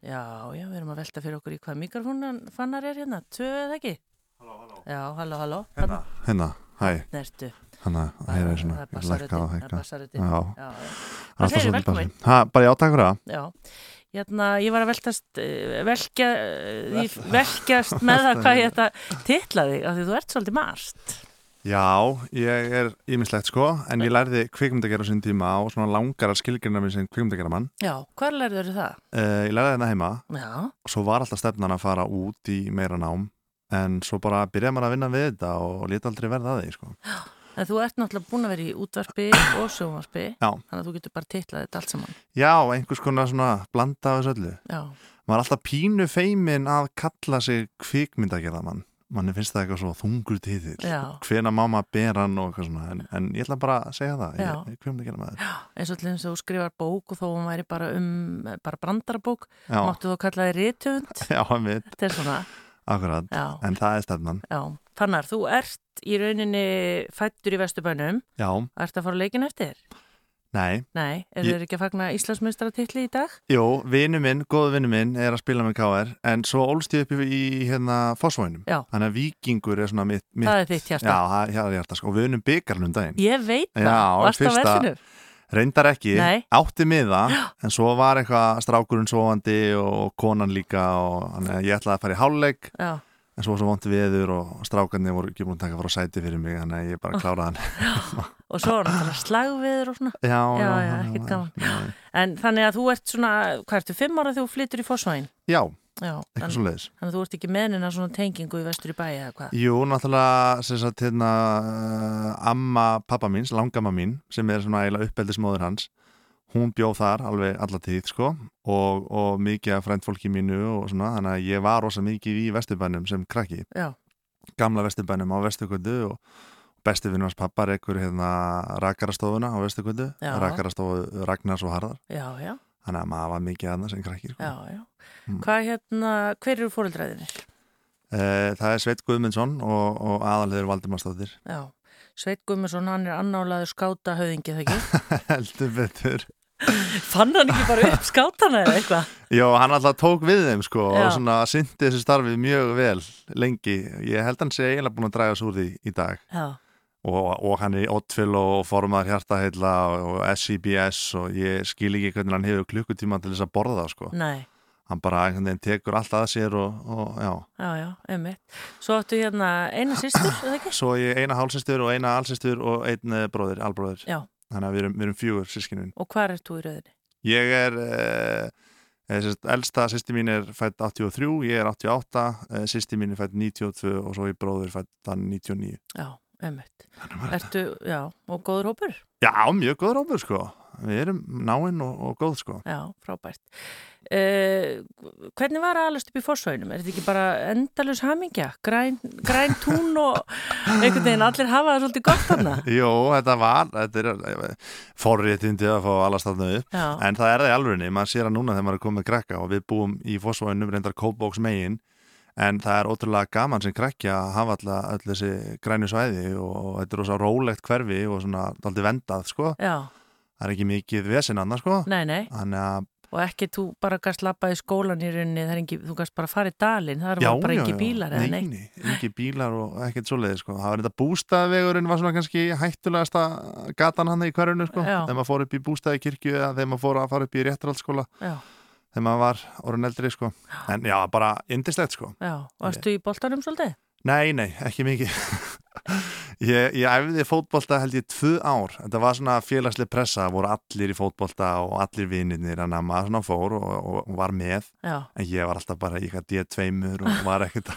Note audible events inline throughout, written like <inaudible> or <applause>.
Já, já, við erum að velta fyrir okkur í hvað mikrofónfannar er hérna, tvö eða ekki? Halló, halló. Já, halló, halló. Hérna, hérna, hæ, Nertu. hérna, það er svona, Það er lækka bassaröddin, og það er hækka. bassaröddin. Já, Já, já. alltaf segirðu, svolítið velkomin. bassi. Ha, bara já, takk fyrir það. Já, hérna, ég var að veltast, eh, velkja, eh, velkjast með það hvað ég þetta titlaði, af því þú ert svolítið marst. Já, ég er ímislegt sko, en ég lærði kvikmyndagerð á sín tíma og svona langar að skilgjörna minn sem kvikmyndagerðamann. Já, hver lærður það? Uh, ég lærði þetta heima Já, og svo var alltaf stefnan að fara út í meira nám, en svo bara byrjaði maður að vinna við þetta og leta aldrei verða að því sko. en þú ert náttúrulega búin að vera í útvarpi og sjónvarpi, Já, þannig að þú getur bara titlað þetta allt saman. já, einhvers konar svona blanda af þessu öllu. Já, maður er alltaf pínu feimin að kalla sig kvikmyndagerðamann manni finnst það eitthvað svo þungur Já. hvena mamma ber hann og eitthvað svona en, en ég ætla bara að segja það Já. ég er kvikmyndagerðamaður eins og til þess að þú skrifar bók og þó hún væri bara um, bara brandarabók, já, máttu þú kalla þig rithöfund, <laughs> já, mitt, þetta er svona, akkurat já, en það er stefnan, já. Fannar, þú ert í rauninni fættur í Vesturbænum, já, ert að fara leikin eftir? Nei Nei, er Ég- þeir ekki að fagna Íslandsmeistaratitli í dag? jú, vinnu minn, góðu vinnu minn er að spila með KR en svo ólst ég upp í, hérna fósvænum, Já. þannig að vikingur er svona mitt, mitt Það er þitt hjarta. já, það það er hjarta sko, og við unnum byggarlum daginn Ég veit það, Já, varst fyrsta- versinu? Reyndar ekki, Nei. átti miða <gasps> en svo var eitthvað strákurinn sofandi og konan líka og ég ætlaði að fara í hálfleik Já, en svo var svo vont viður og strákarnir voru ekki búin að taka fara sæti fyrir mig þannig að ég bara kláraði hann <laughs> og svo er náttúrulega slagviður og svona. Já, Já, já, ekkert gaman. Já, En þannig að þú ert svona, hvað ertu, fimm ára þegar þú flyttur í Fossvæn? já Já, eitthvað svo leiðis þannig að þú ert ekki meðnina svona tengingu í vestur í bæi eða hvað? Jú, náttúrulega sem sagt, hérna, uh, amma pappa míns, langamma mín sem er svona eiginlega uppeldismóður hans hún bjóð þar alveg alla tíð sko og, og mikið af frændfólki mínu og svona, þannig að ég var rosa mikið í vesturbænum sem krakki Já, gamla vesturbænum á vesturkvöldu og besti vinnars pappa reykur hérna rakarastofuna á vesturkvöldu rakarastofu Ragnars og Harðar já, já, þannig að maður var mikið aðna sem krakki sko. já, já. Mm. Hvað hérna, hver eru fóreldræðinir? Eh, það er Sveit Guðmundsson og, og aðalhegur Valdimarsdóttir Sveit Gummarsson, hann er annálaður skáta höfðingi, það ekki? <laughs> heldur betur Fann hann ekki bara upp skátana eða eitthvað? Já, hann alltaf tók við þeim sko Já. og svona syndi þessu starfi mjög vel lengi. Ég held hann sé eiginlega búin að draga svo úr því í dag Já, og, og hann er í Oddfill og formar hjartaheilla og, SCBS og ég skil ekki hvernig hann hefur klukkutíma til þess að borða það sko. nei, Hann bara einhvern veginn tekur allt að sér og, og já. já, já, einmitt. Svo áttu hérna eina sýstur, eða ekki? Svo ég eina hálsistur og eina allsistur og einn eh, bróðir, albróðir. Já. Þannig að við erum, við erum fjögur sískinun. Og hvar ert þú í rauðinni? Ég er, eh, eh, sérst, elsta sýsti mín er fætt 83, ég er 88, eh, sýsti mín er fætt 92 og svo ég bróður fætt þann 99. Já, þetta. Ertu, já, og góður hópur? Já, mjög góður hópur sko. Við erum náinn og, og góð sko. Já, frábært. Uh, hvernig var að alast upp í fórsvæðinum? Er þetta ekki bara endalus hamingja? Græn, græn tún og einhvern veginn allir hafa það svolítið gott þarna? <laughs> Jó, þetta var, þetta er forréttindi að fá alast þarna upp. Já, En það er það í alvörinni, maður sér það núna þegar maður er komið krakka og við búum í fósvænum reyndar kópbóks megin en það er ótrúlega gaman sem krakki að hafa alltaf öll þessi grænu svæði og þetta er rosa rólegt hverfi og svona aldrei vendað sko. já, Það er ekki mikið vesinn annars sko. nei, nei. Að, Og ekki þú bara gast lappa í skólan í rauninni, það er ekki, þú gast bara farið dalinn, það já, er bara já, ekki já. bílar eða nei, nei, ekki bílar og ekkert svoleiði sko. Það var þetta bústaðvegurinn var svona kannski hættulegasta gatan hann í hverjunu sko. Já. Þegar maður fór upp í bústaði kirkju eða þegar maður fór að fara upp í réttarhaldsskóla Já, þegar maður var orðin eldri sko. En já, bara indislegt sko. já. Varstu í boltanum svolítið? Nei, nei, ekki mikið <laughs> ég, ég æfði fótbolta held ég tvö ár þetta var svona félagsleg pressa voru allir í fótbolta og allir vinnirnir þannig að maður svona fór og, og, og var með Já, en ég var alltaf bara í eitthvað D2-mur og var ekkert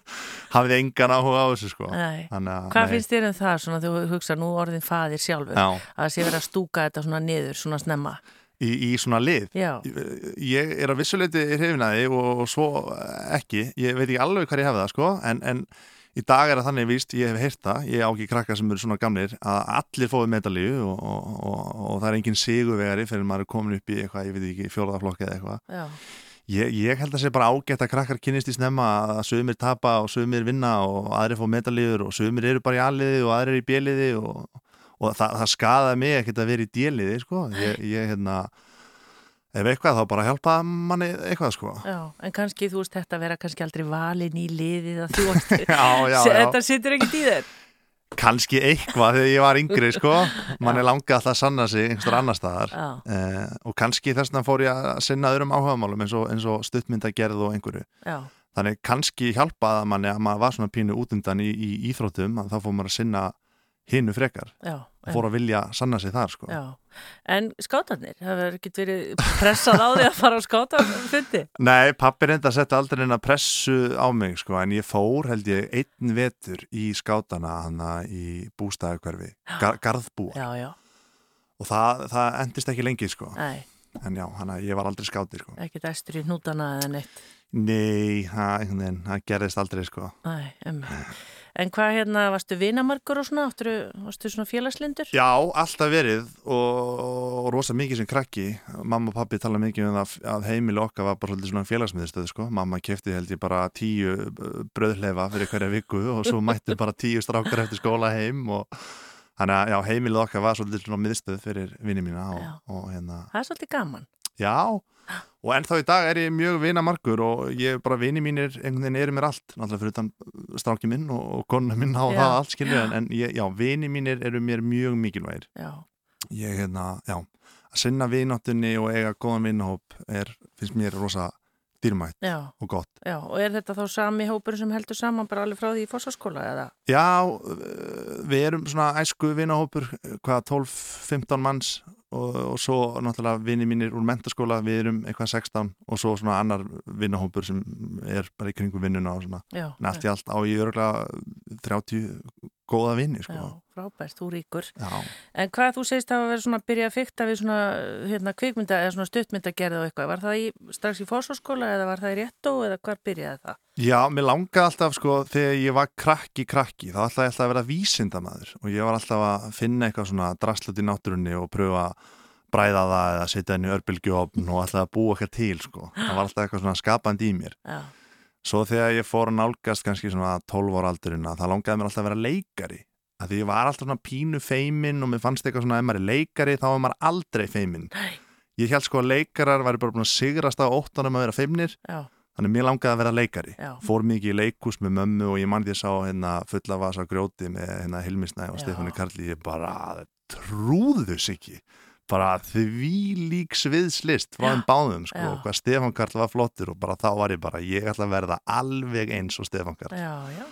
<laughs> hafði engan áhuga á þessu sko að, Hvað nei. finnst þér um það svona þegar þú hugsa nú orðin faðir sjálfur? Já, Að það sé verið að stúka þetta svona niður, svona snemma? Í, í svona lið. Já, ég er að vissuleiti hrifnaði og, og svo ekki. Ég veit ekki alveg hvað ég hefði það sko en, en í dag er það þannig víst, ég hef heyrt það ég á ekki krakka sem eru svona gamlir að allir fóðu medalíu og, og, og, og það er engin sigurvegari fyrir maður er komin upp í eitthvað, ég veit ekki, fjórðaflokk eða eitthvað. Já, ég, ég held að það sé bara ágætt að krakkar kynnist í snemma að sögumir tapa og sögumir vinna og aðrir fá medalíur og sögumir eru bara í alliði og aðrir í bjeliði og, og það, það skadaði mig ekkert að vera í djeliði sko. ég, ég hérna ef eitthvað þá bara hjálpa manni eitthvað sko. Já, en kannski þú veist þetta vera kannski aldrei valin í liðið að þú veist, <laughs> Já, já, já, þetta sittur ekkert í þér. kannski eitthvað þegar ég var yngri sko. <laughs> Manni langaði alltaf að sanna sig einhverstur annar staðar. Eh, og kannski þess vegna fór ég að sinna öðrum áhugamálum eins og, eins og stuttmyndagerð og einhverju. Já, þannig kannski hjálpaði að manni að maður var svona pínu útundan í, í íþróttum þá fór maður að sinna hinnu frekar já. og fór að vilja sanna sig þar sko en skátarnir, verður ekki verið pressað á því að fara á skátarfundi? <laughs> Nei, pappi reynda að setja aldrei neina pressu á mig sko en ég fór held ég einn vetur í skátana hana í bústæðakverfi, gar, garðbúa Já, já, og það, það endist ekki lengi sko nei, en já, hana, ég var aldrei skáti sko ekki dæstur í hnútana eða neitt. Nei, það gerðist aldrei sko Nei, um. En hvað hérna, varstu vinamarkur og svona, áttur, varstu svona félagslindur? Já, alltaf verið og, og rosa mikið sem krakki mamma og pappi tala mikið um það að heimili okkar var bara svolítið svona félagsmiðstöð sko. mamma kefti held ég bara tíu bröðlefa fyrir hverja viku og svo mætti bara tíu strákar eftir skóla heim og þannig að já, heimilið okkar var svolítið svona miðstöð fyrir vinni mína og, og hérna, Það er svolítið gaman. já og ennþá í dag er ég mjög vinamarkur og ég bara vini mínir einhvern veginn eru mér allt náttúrulega fyrir utan stráki minn og, og konuna minn á Já. það allt skilju en, en ég, já, vini mínir eru mér mjög mikilvægir Já, ég hérna, já, að sinna vináttunni og eiga góðan vinahóp er, finnst mér rosa dýrmætt já, og gott. já. Og er þetta þá sami hópur sem heldur saman bara alveg frá því í fórsaskóla eða? Já, uh, við erum svona æsku vinahópur, hvað 12-15 manns og, og svo náttúrulega vini mínir úr mentaskóla, við erum eitthvað 16 og svo svona annar vinahópur sem er bara í kringum vinnuna og svona. En allt í á ég örgulega 30 góða vinni, já, sko. frábært, þú ríkur. Já. En hvað þú segist að vera svona að byrja að fykta við svona hérna, kvikmynda eða svona stuttmyndagerð og eitthvað, var það í, strax í fórsaskóla eða var það í réttó eða hvar byrjaði það? Já, mér langaði alltaf sko þegar ég var krakki krakki þá ætlaði ég alltaf að vera vísindamaður og ég var alltaf að finna eitthvað svona draslut í náttúrunni og pröfa bræða það eða setja henni örbylgjófn og alltaf að búa eitthvað til sko. Það var alltaf eitthvað svona skapandi í mér. Já, Svo þegar ég fór að nálgast kannski svona 12 ára aldurinn að það langaði mér alltaf að vera leikari. Að því ég var alltaf svona pínu feimin og mér fannst eitthvað svona ef maður er leikari þá er maður aldrei feimin. Nei. Ég held sko að leikarar væri bara búin að sigrast á óttanum að vera feimnir já, Þannig mér langaði að vera leikari. Já. Fór mikið í leikús með mömmu og ég mann því að sá hérna fulla vasa grjóti með hérna Hilmisnæ og. Stefáni Karli. Ég bara trúðu þess ekki. Bara því lík sviðslist frá þeim báðum sko. Já. og Hvað Stefán Karl var flottur og bara þá var ég bara, ég ætla að verða alveg eins og Stefán Karl. já, já.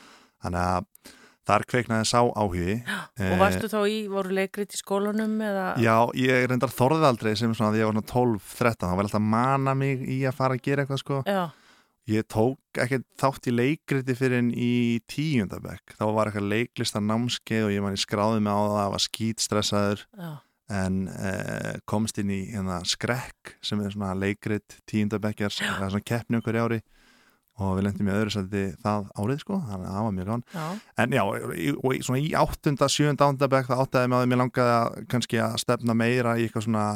Þannig að þar kveiknaði sá áhugi. <gasps> Og varstu þá í, voru leikrit í skólanum eða? Já, ég reyndar þorðið aldrei sem svona því ég var svona 12-13. þá var alltaf að mana mig í að fara að gera eitthvað sko. Já, Ég tók ekkert þátt í leikriti fyrir en í tíundabekk. Þá var eitthvað leiklistar námskeið og ég skráði mig á það, var skítstressaður já, en eh, komst inn í hérna, skrekk sem er svona leikrit tíundabekkjar, það er svona keppni okkur ári. Og við lendum í öðru sætti það árið sko, þannig að það var mjög gán. já, En já, í, og í, svona í áttunda, sjöunda, áttundabekk það áttaði mig að mér langaði að kannski að stefna meira í eitthvað svona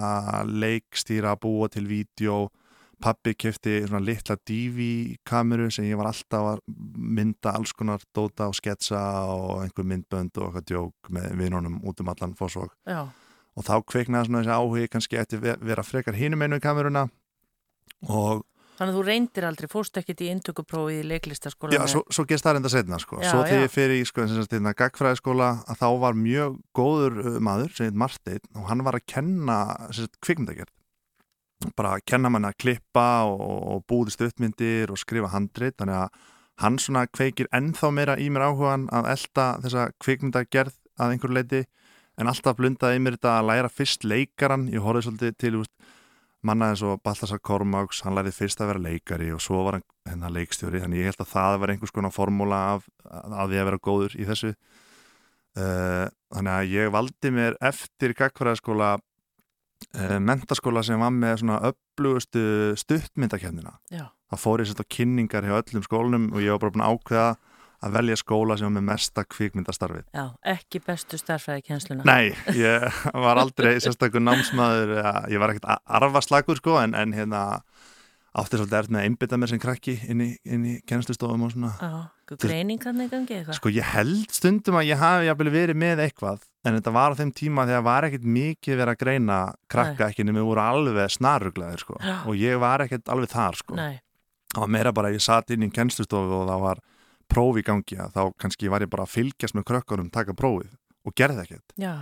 leikstýra, búa til vídeo. Pappi kefti svona litla DV-kameru sem ég var alltaf að mynda alls konar dóta og sketsa og einhver myndbönd og eitthvað djók með vinunum út um allan fósvog. Og þá kveiknaði svona þessi áhugi kannski eftir ve- vera frekar hinum einu kameruna. Og Þannig að þú reyndir aldrei, fórst ekkert í indtökuprófið í leiklistaskóla já, svo, svo gerst það reynda setna sko. Já, svo þegar ég fyrir í sko, hérna, gagfræðiskóla að þá var mjög góður uh, maður sem heit Marteinn og hann var að kenna kvikmyndagerð. Bara að kenna mann að klippa og, og búði stuttmyndir og skrifa handrit. Þannig að hann svona kveikir ennþá meira í mér áhugan að elda þessa kvikmyndagerð að einhverju leiti en alltaf blundaði mér þetta að læra fyrst leikaran, ég horfði svolítið til úst, manna eins og Baltasar Kormáks hann lærið fyrst að vera leikari og svo var hann hennar leikstjóri, þannig ég held að það var einhvers konar formúla af, af því að vera góður í þessu. Uh, þannig að ég valdi mér eftir gagfræðaskóla uh, mentaskóla sem var með svona upplugustu stuttmyndakefnina það fór ég sett á kynningar hjá öllum skólunum og ég var bara búin ákveða að velja skóla sem var með mesta kvikmyndastarfið já, ekki bestu starfræði kjensluna. Nei, ég var aldrei sérstakur námsmaður, ég var ekkert arfaslagur sko en, en hérna átti svolítið erð með að einbytta mér sem krakki inn í, í kennslustofum og svona Já, greining hann í gangi eitthvað. Sko ég held stundum að ég hafi jafnvel verið með eitthvað en þetta var á þeim tíma þegar var ekkert mikið verið að greina krakka ekki nema voru alveg snarruglaðir sko. Já. og ég var ekkert alveg þar sko. Nei, það var meira bara að ég satt inn í kennslustofu og það var próf í gangi að þá kannski var ég bara að fylgjast með krökkunum taka prófið og gerði ekkert. Já,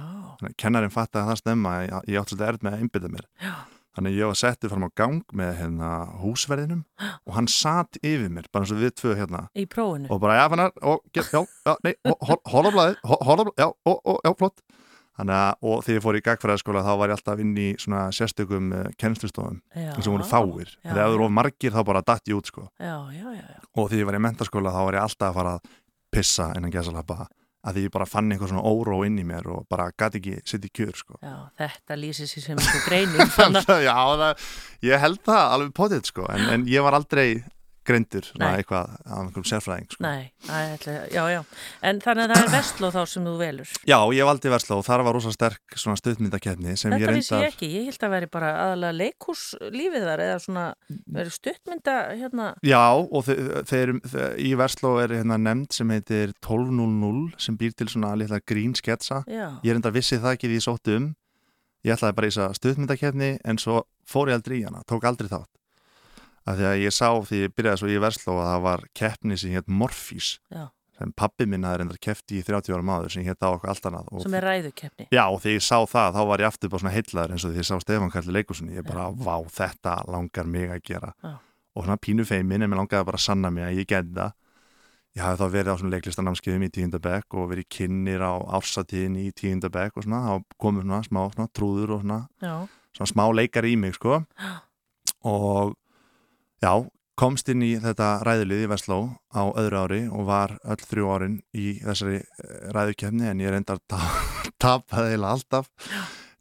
Þannig að kennarinn fattaði að það stemma ég, ég átti svolítið erð með að einbytta mér. Já, þannig ég var settur fram á gang með hérna, húsverðinum og hann satt yfir mér bara eins og við tvö hérna. Í prófinu. og bara já fannar, og, já, já, nei, horfa blæðið, horfa blæðið, já, ó, ó, já, flott að, og þegar ég fór í gagfræðaskóla þá var ég alltaf inn í svona sérstökum uh, kennslustofum Já, sem voru fáir, já, þegar það voru of margir þá bara datt ég út sko Já, já, já, já. og þegar ég var í mentaskóla þá var ég alltaf að fara að pissa innan gæsalappa að því ég bara fann einhver svona óró inn í mér og bara gæti ekki sitt í kjör sko Já, þetta lýsir sér sem einhver greining. <laughs> Já, það, ég held það alveg potið sko en, en ég var aldrei Nei. eitthvað af einhverjum sérfræðing sko. Nei, ætla, já, já. En þannig að það er vestló þá sem þú velur. Já, ég valdi Versló og þar var rosa sterk svona stuðmyndakeppni sem Þetta ég vissi ég reyndar ekki. Ég held að veri bara aðalega leikhúslífið þar eða svona, veri stuttmynda hérna. Já, og þe- þeir, þeir, í Versló er hérna nefnd sem heitir 1200 sem býr til svona litla grín sketsa Já, Ég reyndar vissi það ekki því ég sótti um Ég ætlaði bara í þess að stuðmyndakeppni en svo fór ég aldrei í hana, tók aldrei þátt af því að ég sá því ég byrjaði svo í Versló að það var keppni sem hétt Morfís já, sem pappi minn hafði reyndar keppt í 30 ára maður sem hétt á okkur allt annað og, sem er ræðukeppni. Já, og þegar ég sá það þá var ég aftur bara svona heitlaður eins og því ég sá Stefán Karli Leikusinni ég bara, vá, þetta langar mig að gera. Já. og svona pínu feimin en mér langaði bara að sanna mig að ég geti það. Ég hafði þá verið á svona leiklistanamskeiðum í tíundabæk og verið kynir á ársatíðin í tíundabæk og svona, þá komið svona smá svona, trúður og svona, Já, svona smá leikar í mig, sko. Og já, komst inn í þetta ræðilið í Vestló á öðru ári og var öll þrjú árin í þessari eh, ræðukefni en ég reyndar ta <laughs> tapaði alltaf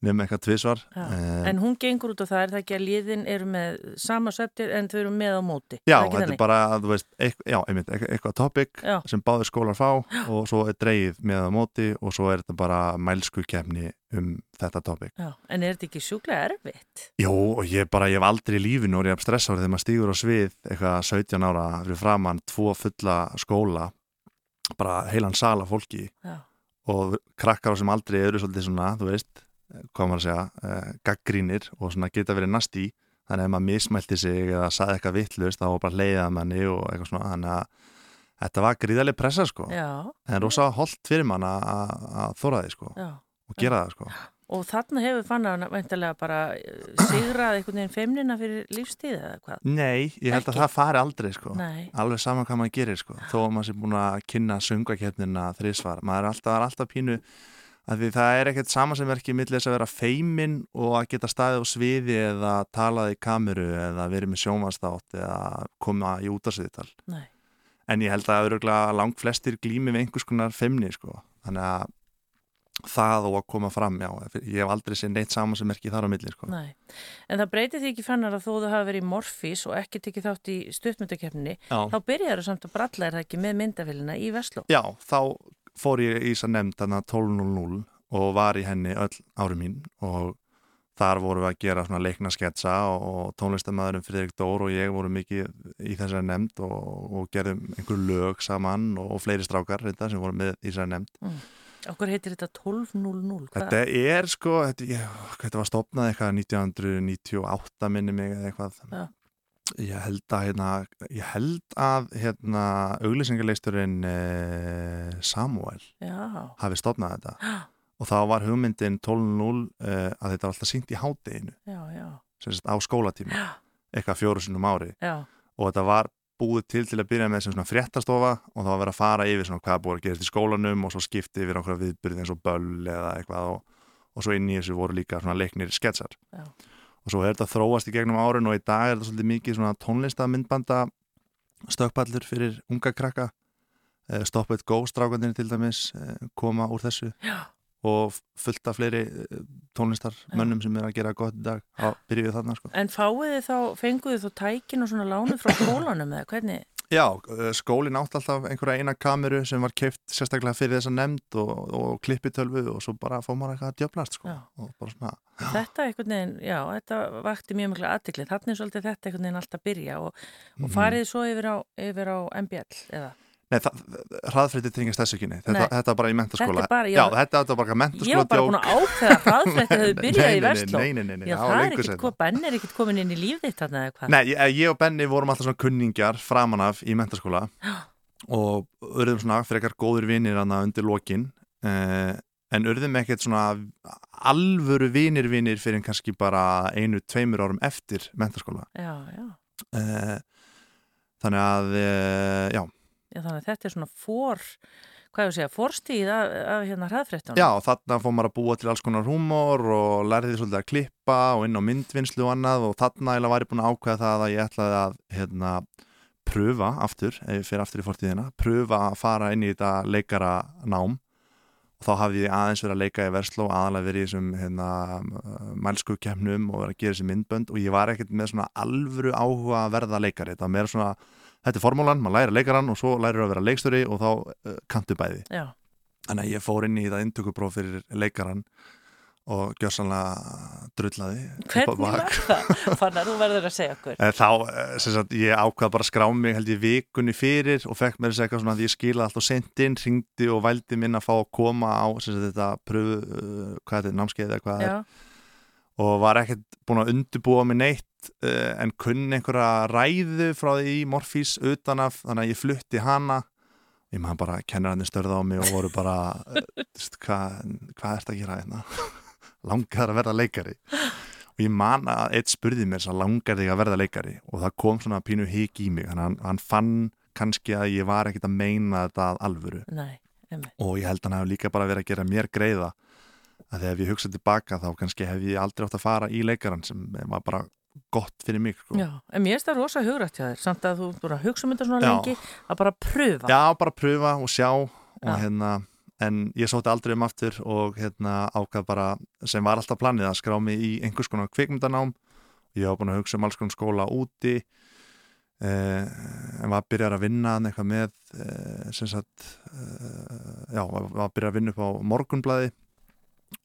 nefnum eitthvað tvisvar. já. Eh, En hún gengur út á það, er það ekki að liðin eru með sama sveptir en þau eru með á móti? Já, Er þetta er þannig? bara, þú veist, eitthvað, já, einmitt, eitthvað, topic Já. sem báðir skólar fá og svo er dreigið með á móti og svo er þetta bara mælsku kefni um þetta topic. Já, en er þetta ekki sjúklega erfitt? Jó, og ég bara, ég hef aldrei í lífinu og ég hef stressað þegar maður stígur á svið eitthvað 17 ára fyrir framann tvo fulla skóla bara heilan sala fólki Já, og krakkar á sem aldrei eru svolítið svona, þú veist, hvað maður að segja, uh, gaggrínir og svona geta verið nasti þannig að maður mismælti sig eða saði eitthvað vittlust þá var bara leiðað manni og eitthvað svona. Þannig að þetta var gríðarlega pressa sko. Já, en rosa holdt fyrir mann að- þóra því sko. Já. og gera það sko. Og þarna hefur fann að veintilega bara eh, sigrað einhvern veginn feimnina fyrir lífstíð eða hvað? Nei, ég held Ekki? að það fari aldrei sko. Nei, alveg saman hvað maður gerir sko. Þó að maður sé búin að kynna sungakefnina þrísvar, maður er alltaf, er alltaf pínu að því það er ekkert samansemverki millir þess að vera feimin og að geta staðið á sviði eða talað í kameru eða verið með sjónvarstátt eða koma í útarsviðtal en ég held að öruglega langt flestir glými við einhvers konar feimni sko þannig að það og að koma fram, já, ég hef aldrei séð neitt samansemverki þar á milli sko nei. En það breytir því ekki fannar að þó þú hafa verið í morfís og ekki tekið þátt í stuttmyndakeppninni, Já. þá byrjar þú samt að bralla er það ekki með myndafélina í Vestló. Já, þá fór ég í þess að nefnd þarna 12.00 og var í henni öll ári mín og þar vorum við að gera svona leiknasketsa og, og tónlistamæðurinn Fridrik Dór og ég vorum mikið í þessari nefnd og, og gerðum einhver lög saman og, og fleiri strákar reynda, sem vorum með í þessari nefnd. Okkur heitir þetta 12.00. Hvað? Þetta er sko, þetta, ég, þetta var stopnað eitthvað 1998 minni mig eða eitthvað. Já. Ég held að, hérna, ég held að hérna, auglýsingaleisturinn eh, Samuel Já, hafi stopnað þetta. <gasps> Og þá var hugmyndin 12.0 uh, að þetta var alltaf syngt í sagt á skólatíma. Eitthvað fjóru sinnum ári. Já, og þetta var búið til til að byrja með sem svona fréttastofa og það var verið að fara yfir svona hvað búið að gerast í skólanum og svo skipti yfir okkur viðbyrði eins og böll eða eitthvað og, og svo inn í þessu voru líka svona leiknir sketsar. Já. Og svo er þetta þróast í gegnum árin og í dag er þetta svolítið mikið svona tónlistamindbanda stökkpallur fyrir unga krakka Eh, Stop It Go strákandinn til dæmis eh, koma úr þessu já, og fullt af fleiri eh, tónlistarmönnum sem er að gera gott í dag á byrjuðu þarna sko. En fáið þið þá, fenguð þið þá tækin og svona lánu frá skólanum eða hvernig? Já, eh, skólinn átt alltaf einhverja eina kameru sem var keift sérstaklega fyrir þessa nefnd og, og klippitölvu og svo bara fór maður eitthvað að djöflast sko. Svona, Þetta einhvern veginn, já, þetta vakti mjög mikla aðtiklið. Þannig er svolítið þetta einhvern veginn alltaf byrja og, og Mhm. farið svo yfir á, yfir á MBL eða? Nei, hraðfrétti tengist þessu kynni þetta, er bara í mentaskóla Þetta er bara- Já, já. þetta er bara Ég mentaskóla var bara búin að ákveða að hraðfréttir hefur <laughs> byrjað í Vestló. Nei, nei, nei, nei, Já, það er seinna. hvað, Benn er ekkit komin inn í líf þitt þarna eða hvað? Nei, ég, ég og Benni vorum alltaf svona kunningjar framan af í mentaskóla <gasps> og urðum svona frekar góður vinir hana undir lokin eh, en urðum ekkert svona alvöru vinir vinir fyrir kannski bara einu, tveimur árum eftir mentaskóla Já, já. eh, Þannig að, eh, já, Já, þannig að þetta er svona fór, hvað ég að segja, fórstíð af, af hérna hraðfréttunum. já, þarna fór maður að búa til alls konar húmor og lærði svolítið að klippa og inn á myndvinnslu og annað og þarna eiginlega var ég búin að ákveða það að ég ætlaði að hérna, pröfa aftur, ef ég fyrir aftur í fortíðina, pröfa að fara inn í þetta leikara nám og þá hafði ég aðeins verið að leika í Versló aðalega verið í þessum hérna, mælsku kemnum og verið að gera þessi myndbönd og ég var ekkert með svona alvöru áhuga að verða leikari, þetta var meira svona þetta er formúlan, maður læra leikaran og svo lærir að vera leikstöri og þá uh, kantu bæði Já, Þannig að ég fór inn í þetta inntökupróf fyrir leikaran og gjörsanlega á hvernig bak. var það? Fannar, þú verður að segja okkur. En Þá, eh, sem sagt, ég ákvað bara að skrá mig held ég vikunni fyrir og fekk mér þess eitthvað svona að ég skilaði alltaf sent inn, ringdi og vældi minn að fá að koma á sem sagt, þetta pröfu, uh, hvað þetta er, námskeið eða hvað það er Já, og var ekkert búin að undirbúa mig neitt uh, en kunni einhverja ræðu frá því í Morfís utanaf þannig að ég flutti hana. Ég maður bara kennararnir störða á mig og voru bara veist, hvað, hvað ert að gera hérna? <laughs> Langar að verða leikari. Og ég man að eitt spurði mér svo langar þig að verða leikari? Og það kom svona pínu hík í mig þannig að hann, hann fann kannski að ég var ekkert að meina þetta að alvöru. Nei, og ég held að hann hefur líka bara verið að gera mér greiða. Að þegar ég hugsa tilbaka þá kannski hef ég aldrei átt að fara í leikaran sem var bara gott fyrir mig sko. Já, en mér finnst það rosa hugrætt hjá þér, samt að þú búin að hugsa um þetta svona Já. lengi, að bara pröfa. Já, bara pröfa og sjá og Já. hérna en ég sóti aldrei um aftur og hérna ákvað bara sem var alltaf planið að skrá mig í einhvers konar kvikmyndanám ég var búin að hugsa um alls konar skóla úti eh, en var að byrja að vinna eitthvað með eh, sagt eh, já, var, að byrja að vinna upp á morgunblæði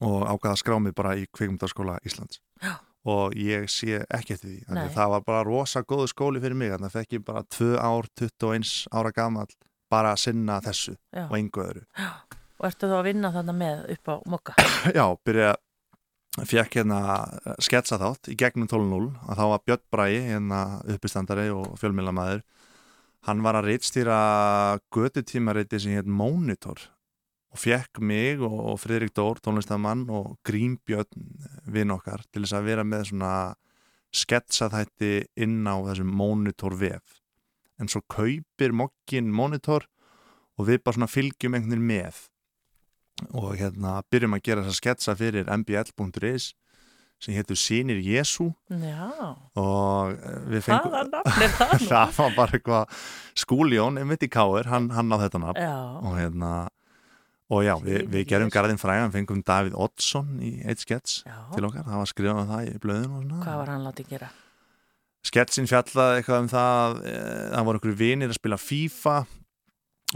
og ákvað að skrá mig bara í kvikmyndaskóla Íslands Já. Og ég sé ekki eftir því þannig það var bara rosa góðu skóli fyrir mig þannig að fekk ég bara 2 ár, 21 ára gamall bara að sinna þessu Já. og engu öðru. Og ertu þá að vinna þarna með upp á mokka? <coughs> Já, byrja fekk hérna sketsa þátt í gegnum 12.0 að þá var Björn Bræi hérna uppistandari og fjölmjölamæður hann var að reitstýra götutímareiti sem hétt Monitor og fekk mig og Friðrik Dór, tónlistamann og Grím Björn vinn okkar til þess að vera með svona sketsaþætti inn á þessum Monitor vef. En svo kaupir mokkin Monitor og við bara svona fylgjum einhvern veginn með. Og hérna byrjum að gera þessa sketsa fyrir mbl.is sem héttu Sýnir Jésu og eh, við fengum hvaða nafn er það <laughs> það var bara eitthvað skúljón, einmitt í Káir, hann, hann á þetta nafn. Já, og hérna og já, við, við gerum garðin frægan, fengum Davíð Oddsson í eitt skets já. til okkar, það var skrifað um það í blöðun og svona. Hvað var hann látið gera? sketsin fjallaði eitthvað um það e, það voru einhverju vinir að spila FIFA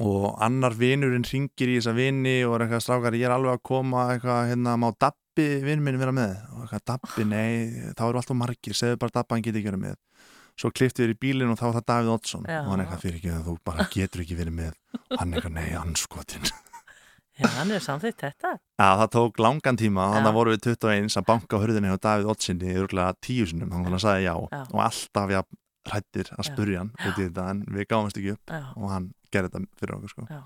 og annar vinurinn ringir í þessa vini og er eitthvað strákar ég er alveg að koma eitthvað hérna má Dabbi vinn minn vera með? Og eitthvað Dabbi, nei, þá eru alltaf margir segðu bara Dabbi, hann getur ekki verið með. Svo kliftið við í bílinn og þá var það Davíð Oddsson. Já. og hann eitthvað fyrir ekki að þú bara getur ekki verið með. Hann eitthvað, nei, anskotin Já, hann er samþýtt þetta. Já, það tók langan tíma, þannig að voru við 21 að banka á hurðinni hjá Davíð Oddsinni í örgulega tíu sinum, þannig að hann sagði já, Já. og alltaf já, hrættir að spurja hann út í þetta en við gáumst ekki upp Já. og hann gerði þetta fyrir okkur sko. Já.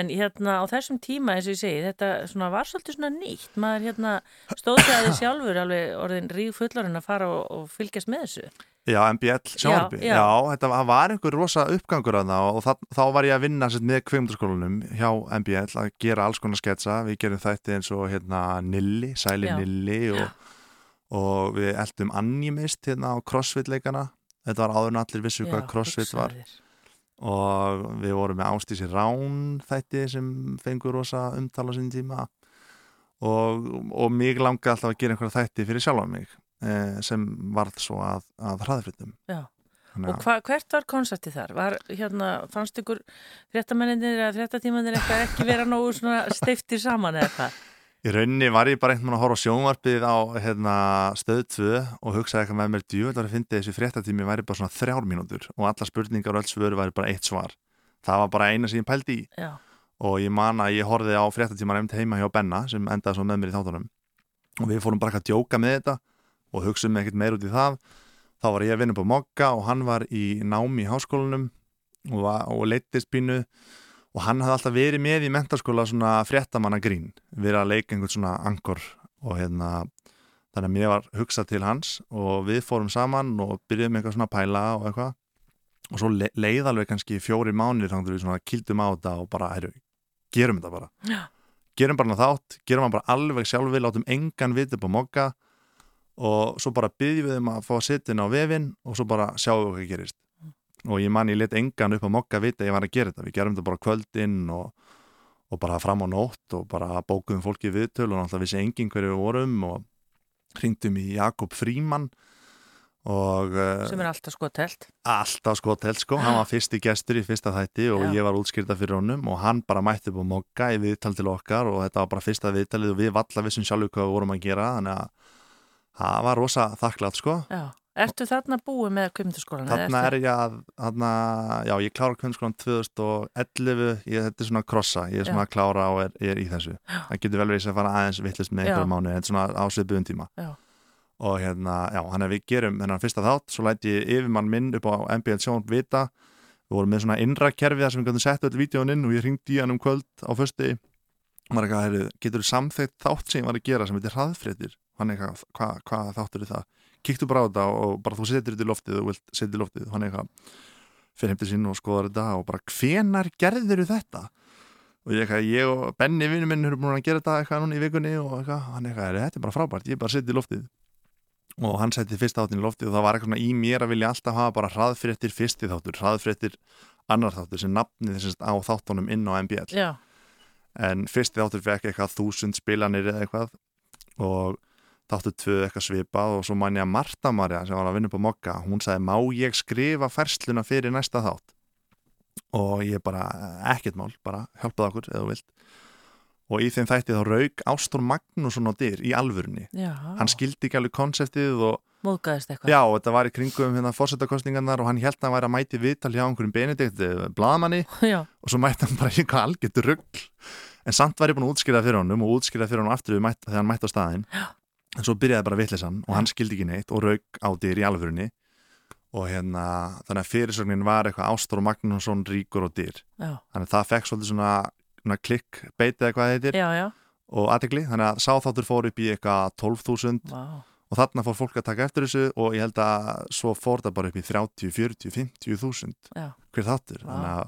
En hérna á þessum tíma, eins og ég segi, þetta svona var svolítið svona nýtt. Maður hérna stóð sig að þið sjálfur alveg orðin ríð fullarinn að fara og, og fylgjast með þessu. Já, MBL sjónvarpi, Já, já, já. þetta var, einhver rosa uppgangur að það og það, þá var ég að vinna sett, með kveimdaskólanum hjá MBL að gera alls konar sketsa, við gerum þætti eins og hérna Nilli, Sæli Já. Nilli og, og við eldum animist hérna á CrossFit leikana þetta var áður en allir vissu hvað CrossFit var þér. Og við vorum með Ástísi Rán þætti sem fengur rosa umtala sín tíma og, og mig langaði alltaf að gera einhverja þætti fyrir sjálfa mig eh, sem varð svo að, að hraðfritum Já. Þannig Og hva, hvert var konceptið þar? Var, hérna, fannst ykkur fréttamenninir eða fréttatímanir eitthvað ekki vera nógu steiftir saman eða hvað? Í rauninni var ég bara einhvern veginn að horfa á sjónvarpið á hérna, stöð 2 og hugsaði eitthvað með mér djúvel að finna þessi fréttatími væri bara svona þrjár mínútur og alla spurningar og öll svöru væri bara eitt svar. Það var bara eina sem ég pældi í. Já, og ég man að ég horfið á fréttatíman einmitt heima hjá Benna sem endaði svo með mér í þáttunum. Og við fórum bara eitthvað að djóka með þetta og hugsaðum ekkert meir út í það. Þá var ég að vinna upp á Mokka og hann var í námi í háskólanum og, og leittist pínu og hann hafði alltaf verið með í mentaskóla svona fréttamanna grín verið að leika einhvern svona angor og hérna þannig að mér var hugsað til hans og við fórum saman og byrjuðum eitthvað svona að pæla og eitthvað. Og svo le leið alveg kannski fjóri mánir þannig að við svona kildum á þetta og bara, heru, gerum þetta bara. Já. gerum bara þátt, gerum hann bara alveg sjálfi látum engan viti upp á mokka og svo bara við um að fá inn á vefinn og svo bara sjáum við hvað gerist og ég man ég let engan upp á mokka vita að ég var að gera þetta, við gerum þetta bara kvöldinn og, og bara fram á nótt og bara bókuðum fólki viðtöl og náttúrulega vissi engin hverju við vorum og hringdum í Jakob Fríman og uh, sem er alltaf sko telt alltaf skotel sko, hann var fyrsti gestur í fyrsta þætti og Já. ég var útskýrta fyrir honum og hann bara mætti upp á mokka í viðtal til okkar og þetta var bara fyrsta viðtalið og við valla vissum sjálfur hvað við vorum að gera. Þannig að það var rosa þakklátt sko. Já. Ertu þarna búið með kvimtaskólan? þarna er ég að þarna, já ég klára kvöndskólan 2011 ég, þetta er svona krossa, ég er svona Já. að klára og er, er í þessu, það getur vel verið að fara aðeins vittlust með Já. einhverjum mánu en svona á sviðbuðum tíma Já. og hérna, já, hann er við gerum hennan fyrsta þátt, svo læti ég yfirmann minn upp á MBL sjón vita við vorum með svona innra kerfi þar sem við gætum sett öll vídjóin inn og ég ringdi í hann um kvöld á fösti maður eitthvað, getur þú samþekkt þátt sem ég var að gera sem heitir hraðfréttir hann eitthvað, hvað hva þáttur er það kíktu bara á þetta og bara þú setur þetta í loftið og vilt setja í loftið, hann eitthvað fyrir heim til sín og skoðar þetta og bara hvenar gerður þetta? Og ég, eitthvað, ég og Benni vinnu minn erum búin að gera þetta eitthvað núna í vikunni og eitthvað, hann eitthvað, "Heyrðu, þetta er bara frábært ég bara setja í loftið. Og hann setti fyrsta þáttin í loftið og það var eitthvað svona í mér að vilja alltaf hafa bara hraðfréttir fyrsti þáttur, hraðfréttir annar þáttur sem nafnið þessast á þáttunum inn á MBL Já, en fyrsti þáttur fekk eitthvað þúsund spilanir eða eitthvað og þáttur tvö eitthvað svipað og svo man ég að Marta Marja sem var að vinna upp á Mokka hún sagði má ég skrifa færsluna fyrir næsta þátt? Og ég bara ekkert mál, bara hjálpaði okkur eða vilt. Og í þeim þætti þá rauk Ástór Magnússon á dyr í alvörunni. Já, hann skildi ekki alveg konseptið og móðgæðist eitthvað. Já, og þetta var í kringum hérna fórsetakostningarnar og hann held að hann væri að mæti viðtal hjá einhverjum Benedikt blaðmanni <laughs> já, og svo mætti hann bara eitthvað algjört rugg en samt var ég búin að útskýra fyrir honum og útskýra fyrir honum aftur þegar hann mætti á staðinn. Já. En svo byrjaði bara vittlesan og hann skildi ekki neitt og rauk á dyr í alvörunni. Og hérna þannig að fyrirsögnin var eitthvað Ástór Magnússon ríkur og dyr. Já, þannig að það fekk svolítið svona, svona klikk beitið eða hvað já, já, og aðtegli, þannig að sáþáttur fór upp í eitthvað 12.000 vá, og þarna fór fólk að taka eftir þessu og ég held að svo fór það bara upp í 30, 40, 50 þúsund. Já, hver þáttur. Að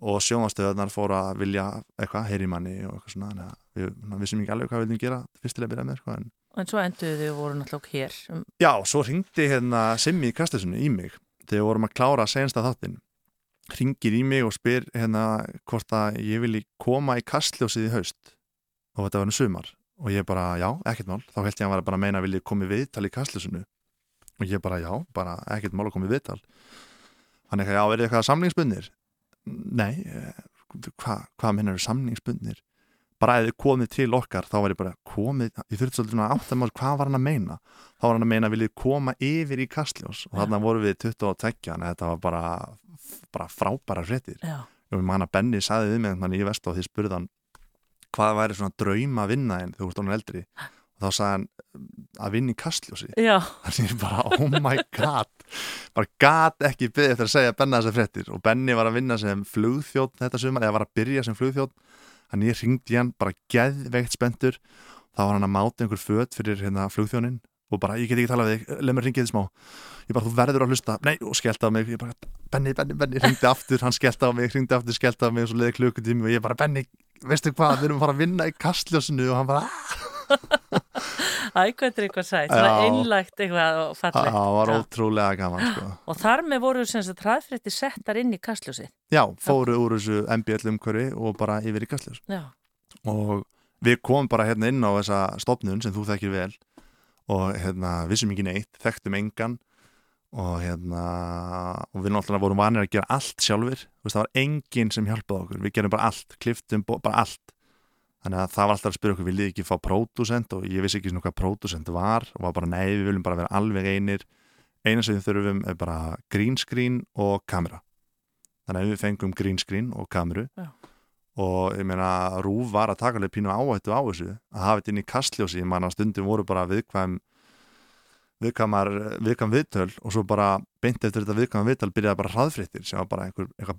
og sjónvastöðunar fór að vilja eitthvað, heyri manni og eitthvað svona við við vissum ekki alveg hvað við viljum gera fyrstilega byrjað með sko, en svo enduðu þið voru náttúrulega hér. Um, já, svo ringdi hérna Simmi kastasinu í mig þegar vorum að klára sensta þáttin ringir í mig og spyr hérna hvort að ég vilji koma í kastljósið í haust. Og þetta var nú sumar og ég bara, já, ekkert mál. Þá held ég að hann var bara að meina að vilja koma í viðtal í kastljósinu. Og ég bara, já, bara ekkert mál að koma í viðtal. Hann eitthvað, já, er þið eitthvað samningsbundnir? Nei, eh, hvað hva minnar eru að þið komið til okkar þá var ég bara komið, ég þurfti svolítið svona áttamál hvað var hann að meina? Þá var hann að meina að viljið koma yfir í kastljós og þarna voru við 22 en þetta var bara, bara frábæra fréttir. Já, og mann að Benni saði við mig þannig í vest og því spurði hann hvað væri svona drauma að vinna en þú ert honum eldri? Og þá sagði hann að vinna í kastljósi. <laughs> Þannig ég bara, oh my god. Bara gat ekki byggði eftir að segja Benna þessar fréttir og Benni var að vinna sem flugþjótt þetta sumar, eða var að byrja sem flugþjótt þannig ég ringdi hann bara geðveikt spendur þá var hann að máta einhver föt fyrir hérna flugþjónin og bara, ég get ekki talað við þig, leið mér ringið þið smá. Ég bara, þú verður að hlusta, nei, og skellt á mig. Ég bara, Benni, Benni, Benni, ringdi aftur hann skellt á mig, ringdi aftur, skellt á mig og svo leiði klukkutími og ég bara, Benni, veistu hvað við erum að fara að vinna í kastljósinu. Og hann bara, æ, hvað er eitthvað sætt. Svona einlægt eitthvað og fallegt. Það var ótrúlega gaman sko. <gasps> og þar með voru sem sagt hraðfrétti settar inn í kastljósið. Já, fóru úr þessu MBL umhverfi og bara yfir í kastljós. Og við komum bara hérna inn á þessa stopnun sem þú þekkir vel og hérna vissum ekki neitt, þekktum engan og hérna og við náttúrulega vorum vanir að gera allt sjálfur það var enginn sem hjálpaði okkur. Við gerum bara allt, kliftum bara allt þannig að það var alltaf að spyrja okkur viljið ekki fá pródusent og ég vissi ekki svona hvað pródusent var og var bara nei, við viljum bara vera alveg einir. Eina sem við þurfum er bara green screen og kamera. Þannig að við fengum green screen og kameru Já. og ég meina Rúf var að taka alveg pínu áhættu á þessu að hafa þetta inn í kastljósi, ég man að stundum voru bara viðkvæm viðkvæmar, viðkvæm viðtöl og svo bara beint eftir þetta viðkvæm viðtöl byrjaði bara hraðfréttir sem var bara einhver, einhver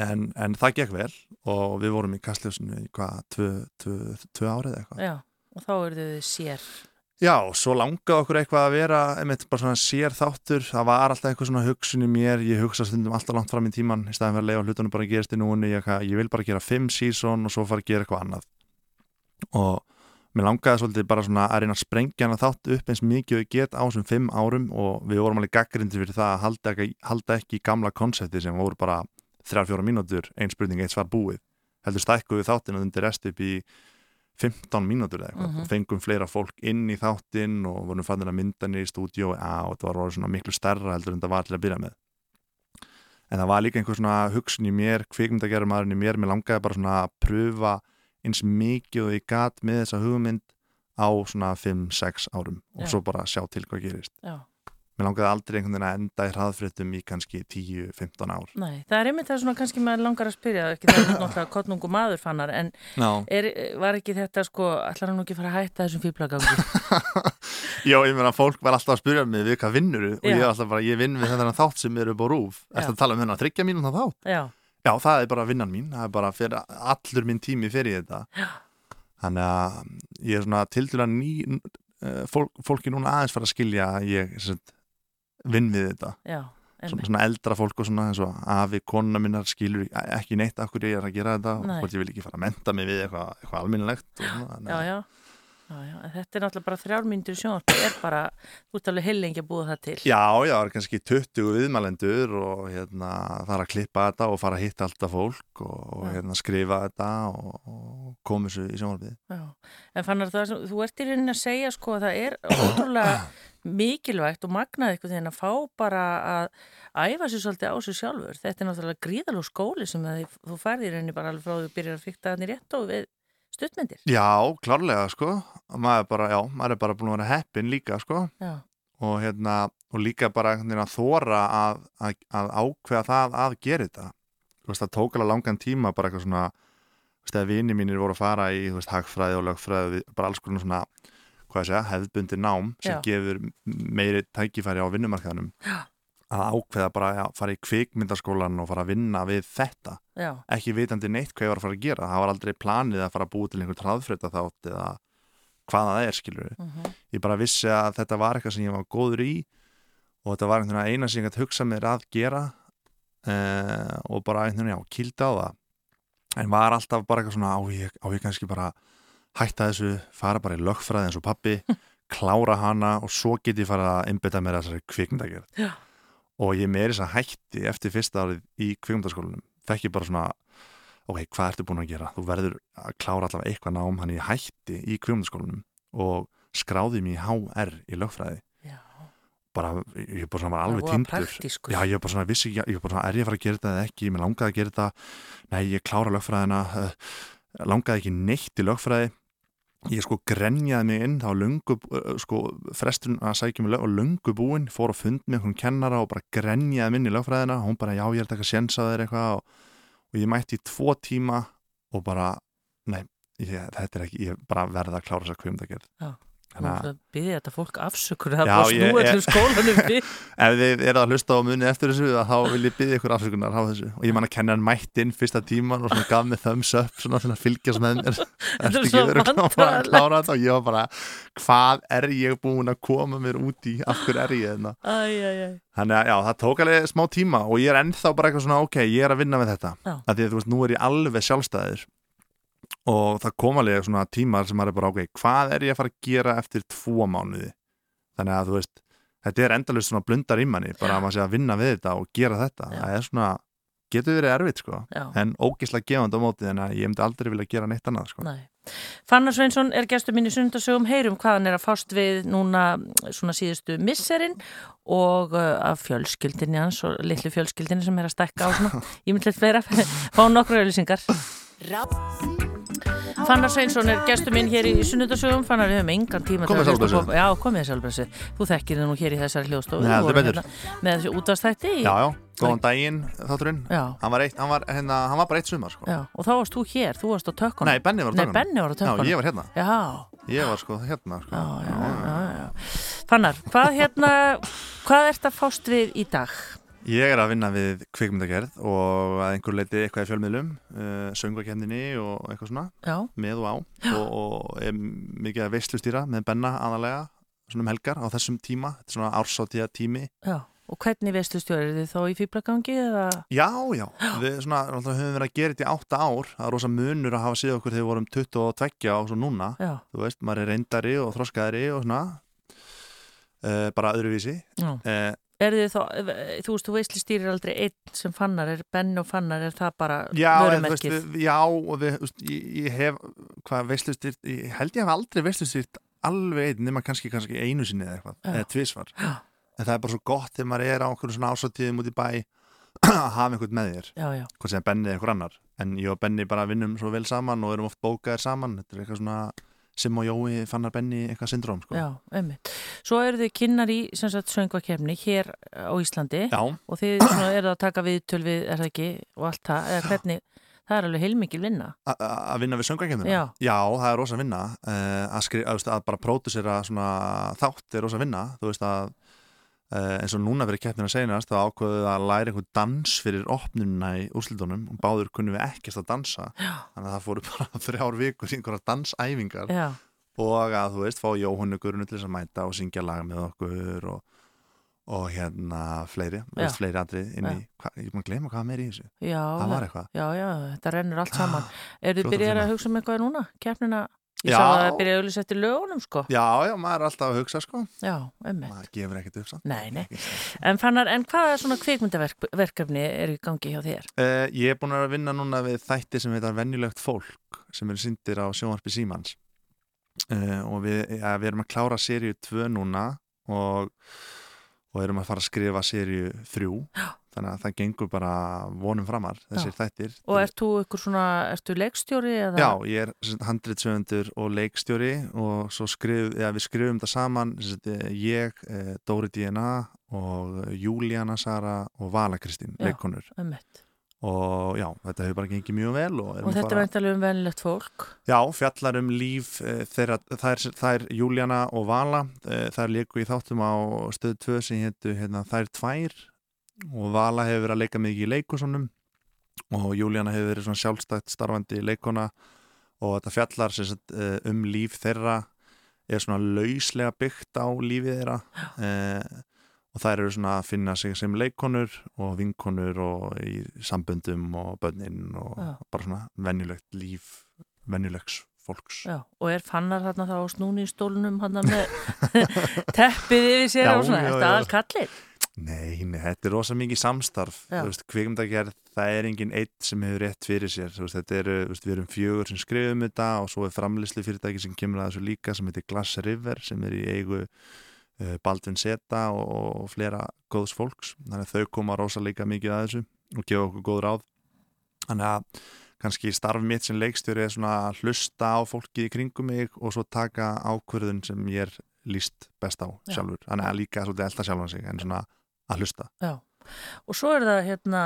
en, en það gekk vel og við vorum í kastljósinu í hvað, tvö, árið eitthvað. Já og þá eru þau sér. Já, svo langaði okkur eitthvað að vera einmitt bara svona sér þáttur. Það var alltaf eitthvað svona hugsun í mér. Ég hugsa stundum alltaf langt fram í tíman í staðin fyrir að leiða hlutunum bara að gerast í núinu. Ég, ég vil bara gera fimm sísón og svo fara að gera eitthvað annað. Og mér langaði svolítið bara svona að reyna að sprengja hana þátt upp eins mikið og get á þessum fimm árum. Og við vorum alveg gaggrindi fyrir það að halda ekki, halda ekki gamla konsepti sem voru bara þrjár, fjóra mínútur, ein spurning, eitt svar búið. Heldur stækkuðu þáttinu undir rest upp í 15 mínútur eða eitthvað. Mhm. og fengum fleira fólk inn í þáttinn og vorum fannir að mynda niður í stúdíu og þetta var svona miklu stærra heldur en það var til að byrja með. En það var líka einhver svona hugsun í mér kvikmyndagerðar maðurinn í mér, mér langaði bara svona að pröfa eins mikið og ég gat með þessa hugmynd á svona 5-6 árum og Já. svo bara sjá til hvað gerist. Já, mér langaði aldrei einhvern veginn að enda í hraðfréttum í kannski 10-15 ár nei, það er einmitt það svona kannski maður langar að spyrja, ekki það er náttúrulega kottnungu maður fannar, en er, var ekki þetta sko, ætlar hann ekki að fara að hætta þessum fýblagangu? <laughs> Já, ég meina fólk var alltaf að spyrja mig við hvað vinnur og ég var alltaf bara, ég vinn við þetta þátt sem eru á rúf. Ertu að tala um hennar þryggja mínúna þátt? Já, Já, það er bara vinnan mín, það er bara fyrir allur minn tími fyrir þetta Já. Þannig að er að eh, fólk, fólki núna aðeins fara að skilja að ég vinn við þetta já, svona, svona eldra fólk og svona eins og afi, kona minnar skilur ekki neitt af hverju ég er að gera þetta Nei. og hvort ég vil ekki fara að menta mig við eitthvað, eitthvað alminnilegt og svona, já, já. Já, já, þetta er náttúrulega bara þrjár mínútur í sjónvarpi er bara, þú ert alveg heilengi að búa það til Já, já, það er kannski 20 viðmælendur og hérna það er að klippa þetta og fara að hitta alltaf fólk og, og hérna skrifa þetta og, og koma þessu í sjónvarpið. Já, en fannar það þú ert í rauninni að segja sko að það er ótrúlega mikilvægt og magnað eitthvað þegar að fá bara að æfa sér svolítið á sig sjálfur. Þetta er náttúrulega gríðalú skóli sem þú færði í rauninni bara alveg frá því að byrja að fykta þannig rétt og við stuttmyndir. Já, klárlega, sko. Maður er bara, já, maður er bara búin að vera heppin líka, sko. Já, Og hérna, og líka bara að þóra að, að, að ákveða það að gera þetta. Þú veist, það tók alveg langan tíma bara eitthvað svona, þú veist, að vini mínir voru að fara í, þú veist, hagfræði og lögfræði, bara alls konar svona, hvað ég segja, hefðbundi nám sem Já. gefur meiri tækifæri á vinnumarkaðanum. Já. Að ákveða bara að fara í kvikmyndaskólan og fara að vinna við þetta. já, Ekki vitandi neitt hvað ég var að fara að gera. Það var aldrei planið að fara að búa til einhvern hraðfrétta þátt eða hvaða það er, skilur við mhm, ég bara vissi að þetta var eitthvað sem ég var góður í og þetta var einhvern veginn eina sem ég gæti hugsa mér að gera uh, og bara einhvern veginn, já, kýldi á það en var alltaf bara eitthvað svona á ég, á ég kannski bara hætta þessu fara bara í lögfræði eins og pappi <laughs> klára hana og svo get ég fara að einbytta mér að þessari kvikmyndagerð. Og ég meiri þess að hætti eftir fyrsta árið í kvikmyndaskólanum. Fekk ég bara svona ok, hvað ertu búin að gera? Þú verður að klára allavega eitthvað nám, hann ég hætti í kvikmyndaskólanum og skráði mér í HR í lögfræði. Já. bara, ég er bara svona var alveg tindur. já, ég er bara svona, vissi ekki, ég er bara svona er ég að fara að gera þetta eða ekki, mér langaði að gera þetta. Nei, ég klára lögfræðina. Uh, langaði ekki neitt í lögfræði ég sko grenjaði mig inn þá var löngu, uh, sko, frestun að sækja mig lög og löngu búinn, fór að fund með einhvern kennara og bara grenjaði mig inn í lögfræðina. Hún bara, já, ég er þetta að sjensa þér eitthvað. Og, og ég mætti í tvo tíma og bara, nei ég, þetta er ekki, ég bara verða að klára þess að kvimda gerð Já. þannig að Þú byrði þetta fólk afsökur það er bara ég- snú ég- allir skólanum við. <laughs> ef þið eru að hlusta á muni eftir þessu þá vil ég byggja ykkur afsökunar á þessu. Og ég man að kenna hann mætt inn fyrsta tíman og gaf mig thumbs up svona til að fylgjast með mér. <laughs> Eftir ekki verið að klára þetta? Og ég var bara hvað er ég búin að koma mér út í? Af hverju er ég þetta æ. þannig að já, það tók alveg smá tíma og ég er ennþá bara eitthvað svona ok, ég er að vinna með þetta og það kom alveg svona tímar sem maður er bara ok, hvað er ég að fara að gera eftir tvo mánuði þannig að þú veist, þetta er endalust svona blundar í manni, bara að maður sé að vinna við þetta og gera þetta, Já. það er svona getur verið erfitt sko, Já. en ógislega gefand á móti, en að ég myndi aldrei vilja gera neitt annað sko. Nei. Fannar Sveinsson er gestur mín í sundasögum heyrum hvað hann er að fást við núna svona síðustu misserinn og uh, af fjölskyldinni hans og litlu fjölskyldinni sem er að stekka á svona <laughs> ég myndi eitthvað fleira, fá nokkru auðlýsingar Fannar Sveinsson er gestur minn hér í sunnudasögum Fannar við höfum engan tíma Komið á- Já, komið sjálfblessu Þú þekkir það nú hér í þessari hljóðstofu. Nei, heldur vorum betur. hérna Með þessu útastætti í Já, já, Góðan daginn þátturinn. Já, Hann var, eitt, hann var, hérna, hann var bara eitt sumar sko. já, og þá varst þú hér, þú varst á tökkunum. Nei, Benni var á Nei, tökunum Benni var á tökkunum Já, ég var hérna. Já, Ég var sko hérna sko. já, já, já, já. Fannar, hvað hérna hvað Ég er að vinna við kvikmyndagerð og að einhver leiti eitthvað í fjölmiðlum uh, söngvakefninni og eitthvað svona Já, með og á. Og, og er mikið að veislustýra með Benna aðalega svona um helgar á þessum tíma. Þetta er svona ársáttíða tími. Já. Og hvernig veistu stjórið þið þá í fýblagangi eða? Já, já, við svona, höfum verið að gera þetta í átta ár. Það er rosa munur að hafa séð okkur þegar við vorum 22 og svo núna, Já, þú veist, maður er reyndari og þroskaðari og svona uh, bara öðruvísi. Uh, Er þið þá, þú veist, þú veistli stýrir aldrei einn sem fannar, er benn og fannar, er það bara veist, við, já, og við, þú veist, ég, ég hef hvað veistlustýrt, ég held ég hef aldrei veistlustýrt alveg einn, nema kannski, kannski einu sinni eða eitthvað, eða tvisvar. Já. en það er bara svo gott þegar maður er á okkur svona ásáttíðum út í bæ <clears throat> að hafa einhvern með þér, Já, já, hvort sem Benni eða einhver annar. En ég og Benni bara vinnum svo vel saman og erum oft bókaðir saman, þetta er eitthvað svona Sim og Jói fannar Benni eitthvað syndróm sko. já, einmitt. Svo eru þið kynnar í sem söngvakefni hér á Íslandi Já, og þið eru að taka viðtöl við, er það ekki, og allt það, eða hvernig, það er alveg heilmikil vinna. að vinna við söngakefnina Já. það er rosa vinna uh, að, að, bara pródusera þátt er rosa vinna þú veist að eins og núna fyrir keppnina senast þá ákveðu að læra einhver dans fyrir opnununa í úrslitunum og báður kunnum við ekkert að dansa. Já, þannig að það fóru <laughs> bara þrjár vikur í einhverja dansæfingar. Já, og að þú veist fá Jóhannu Gurnu til þess að mæta og syngja laga með okkur og, og hérna fleiri, veist, fleiri atrið inn í, hva, ég má glema hvað meir í þessu. Já, það var eitthvað. já, já, þetta rennur allt saman. <gasps> Er þið að finna. að hugsa um eitthvað núna, keppnina? Ég sá að það byrja að auðvitað eftir lögunum, sko. Já, já, maður er alltaf að hugsa sko Já, einmitt. maður gefur ekkert upp samt Nei, nei. <laughs> En fannar, en hvaða svona kvikmyndaverkefni eru í gangi hjá þér? Uh, ég er búin að vinna núna við þætti sem heitar Venjulegt fólk sem eru syndir á sjónvarpi Símans uh, og við, ja, við erum að klára seríu 2 núna og, og erum að fara að skrifa seríu 3 þannig að það gengur bara vonum framar þessir þættir Og ert þú ykkur svona, ertu leikstjóri eða? Já, ég er handritsöfundur og leikstjóri og svo skrif, ja, við skrifum þetta saman eh, ég, eh, Dóri DNA og Júlíana Sara og Vala Kristín, Já. leikonur og já, þetta hefur bara gengið mjög vel og, Og þetta er veintalega um venilegt fólk. Já, fjallar um líf e, þeirra, þær, þær Júlíana og Vala þær leiku í þáttum á stöðu 2 sem héttu hérna, þær tvær og Vala hefur verið að leika mikið í leikusonum og Júlíana hefur verið svona sjálfstætt starfandi leikona og þetta fjallar sagt, e, um líf þeirra. Er svona lauslega byggt á lífið þeirra. E, og þær eru svona að finna sig sem leikonur og vinkonur og í samböndum og börnin og Já. bara svona venjulegt líf venjulegs fólks. Já, og er fannar þarna þá snúni í stólunum hann með <laughs> teppið yfir sér Já, og svona, já, er já. Nei, nei, þetta er rosa mikið samstarf. Kvikmyndagerð, það er engin eitt sem hefur rétt fyrir sér. Veist, þetta eru, veist, við erum fjögur sem skrifum þetta og svo er framlýslu fyrirtæki sem kemur að þessu líka sem heitir Glass River sem er í eigu uh, Baldvin Seta og, og flera góðs fólks. Þannig að þau koma rosa líka mikið að þessu og gefa okkur góð ráð. Þannig að kannski starf mitt sem leikstjóri er svona að hlusta á fólkið í kringum mig og svo taka ákvörðun sem ég er líst best á Já. sjálfur. Þannig að líka svolítið elda sjálfan sig en svona að hlusta Já, og svo er það hérna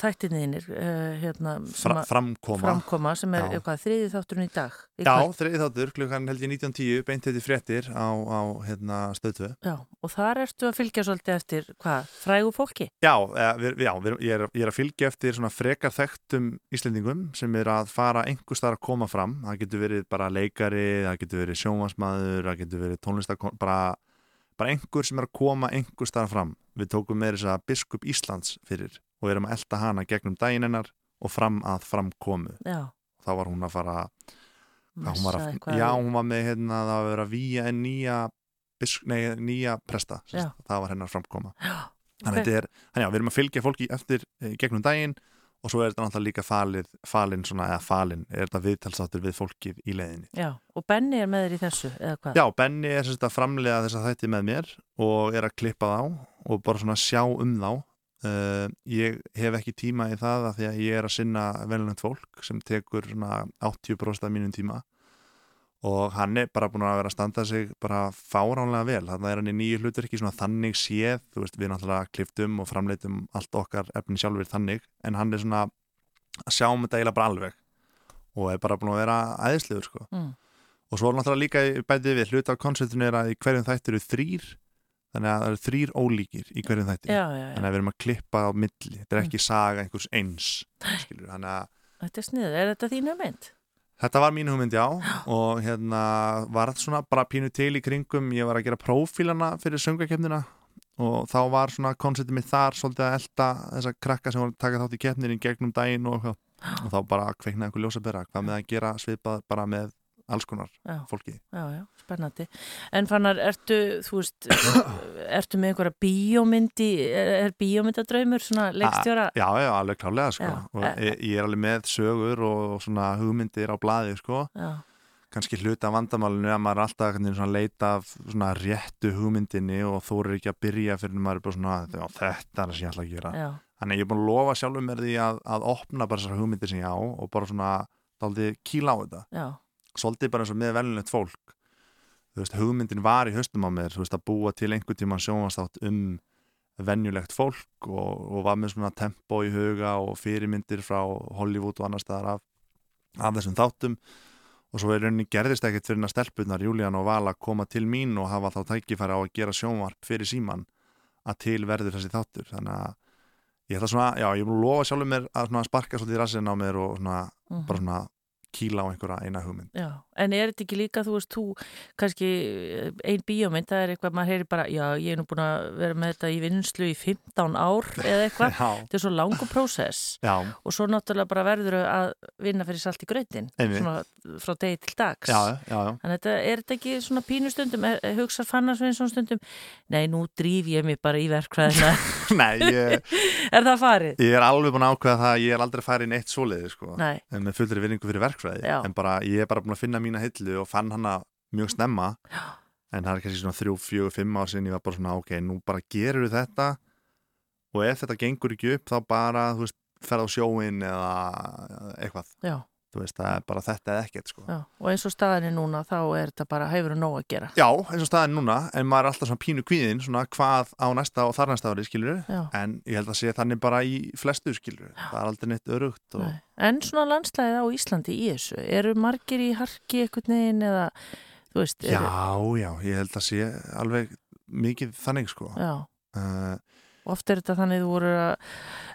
þættinniðinir uh, hérna, Fra, framkoma framkoma sem er Já. eitthvað þriði þátturinn í dag í Já, kvöld. þriði þáttur, klukkan held ég 19.10 beint þetta fréttir á, á hérna, stöðtöð Já, og þar ertu að fylgja svolítið eftir hvað, frægu fólki? Já, eða, við, já við, ég, er, ég er að fylgja eftir svona frekar þekktum Íslendingum sem er að fara einhver starf að koma fram það getur verið bara leikari, það getur verið sjónvarsmaður, það getur verið tónlistakon bara, bara einhver sem er að koma einhver starf fram. Við tókum með þess að biskup Íslands fyrir og erum að elda hana gegnum daginn hennar og fram að framkomu. Þá var hún að fara hún var að, já, hún var með hérna það var að vera að víja en nýja bisk, nei, nýja presta, það var hennar framkoma þannig Ok. okay. er, þannig já, við erum að fylgja fólki eftir e, gegnum daginn og svo er þetta náttúrulega líka falið, falin svona, eða falin, er þetta viðtalsáttur við fólkið í leiðinni. já, og Benni er með þér í þessu, eða hvað? Já, Benni er að framlega þess að þætti með mér og er að klippa þá og bara svona sjá um þá uh, ég hef ekki tíma í það af því að ég er að sinna velnönd fólk sem tekur svona 80% af mínum tíma og hann er bara búin að vera að standa sig bara fáránlega vel, þannig er hann í nýju hlutur ekki svona þannig séð, þú veist við náttúrulega kliftum og framleitum allt okkar efni sjálfur þannig, en hann er svona að sjá um þetta eiginlega bara alveg og er bara búin að vera æðislegur sko. Mm. og svo er náttúrulega líka bætið við hlut af konceptinu er að í hverjum þætti eru þrýr þannig að það eru þrýr ólíkir í hverjum þætti Já, já, já. þannig að við erum að klippa á milli þetta er Mm. ekki saga einhvers eins skilur, þannig að Þetta er sniður. Er þetta þínu mynd? Þetta var mín hugmynd, já, og hérna var þetta svona bara pínu til í kringum, ég var að gera prófílana fyrir söngakefnina og þá var svona konceptið mitt þar svolítið að elda þessa krakka sem voru að taka þátt í keppninni gegnum daginn og, og þá bara kveiknaði einhver ljósabera, hvað með að gera svipað bara með alls konar Já. fólki. Já, já, spennandi. En fannar, ertu, þú veist, <coughs> ertu með einhverja bíómyndi, er, er bíómyndadraumur, svona leikstjóra? Já, já, alveg klálega, sko, og ég, ég er alveg með sögur og svona hugmyndir á blaði, sko, Já, kannski hluta vandamálinu að maður er alltaf að leita svona réttu hugmyndinni og þú eru ekki að byrja fyrir maður er bara svona, þetta er það sem ég ætla að gera þannig ég er búin að lofa sjálfur mér því að, að opna bara þessar hugmyndir sem ég á og bara svona daldið kíla á þetta já, svolítið bara eins og með velnilegt fólk. Þú veist, hugmyndin var í höstum á mér þú veist, að búa til einhvern tíman sjónvastátt um venjulegt fólk og, og var með svona tempo í huga og fyrirmyndir frá Hollywood og annar staðar af, af þessum þáttum. Og svo er rauninni gerðist ekkert fyrir að stelpunar Júlían og Vala koma til mín og hafa þá tækifæri á að gera sjónvarp fyrir síman að til verður þessi þáttur. Þannig að ég ætla svona, já, ég lofa sjálfur mér að sparka svolítið í rassin á mér og svona, mhm, bara svona kýla á einhverja eina hugmynd já. En er þetta ekki líka, þú veist, þú, kannski eh, ein bíómynd, það er eitthvað, maður heyri bara, já, ég er nú búin að vera með þetta í vinslu í 15 ár eða eitthvað. <laughs> Þetta er svo langu prósess og svo náttúrulega bara verður að vinna fyrir salt í gröðin, frá degi til dags. já, já, að þetta er þetta ekki svona pínu stundum, er, er, hugsar fannar svona stundum, nei, nú drýf ég mig bara í verkfræðina. <laughs> Nei, ég, <laughs> er það farið? ég er alveg búin að ákveða það að ég er aldrei farið verkfræði Já. en bara, ég er bara búin að finna mína hillu og fann hana mjög snemma. En það er kannski svona þrjú, fjögur, fimm ár sinni ég var bara svona, ok, nú bara gerur við þetta. Og ef þetta gengur ekki upp þá bara, þú veist, ferð á sjóin eða eitthvað. Já, þú veist, það er bara þetta eða ekkert sko. já. Og eins og staðinni núna, þá er þetta bara, hefur þú nóg að gera. Já, eins og staðin núna, en maður er alltaf svona pínu kvíðin, svona hvað á næsta og þar næsta ári, skilur Já. en ég held að sé þannig bara í flestu, skilur það er aldrei neitt örugt og... Nei. En svona landslæðið á Íslandi í þessu, eru margir í harki einhvern veginn eða, þú veist, Já, eru, já, ég held að sé alveg mikið þannig, sko já. uh, Og oft er þetta þannig þú voru að,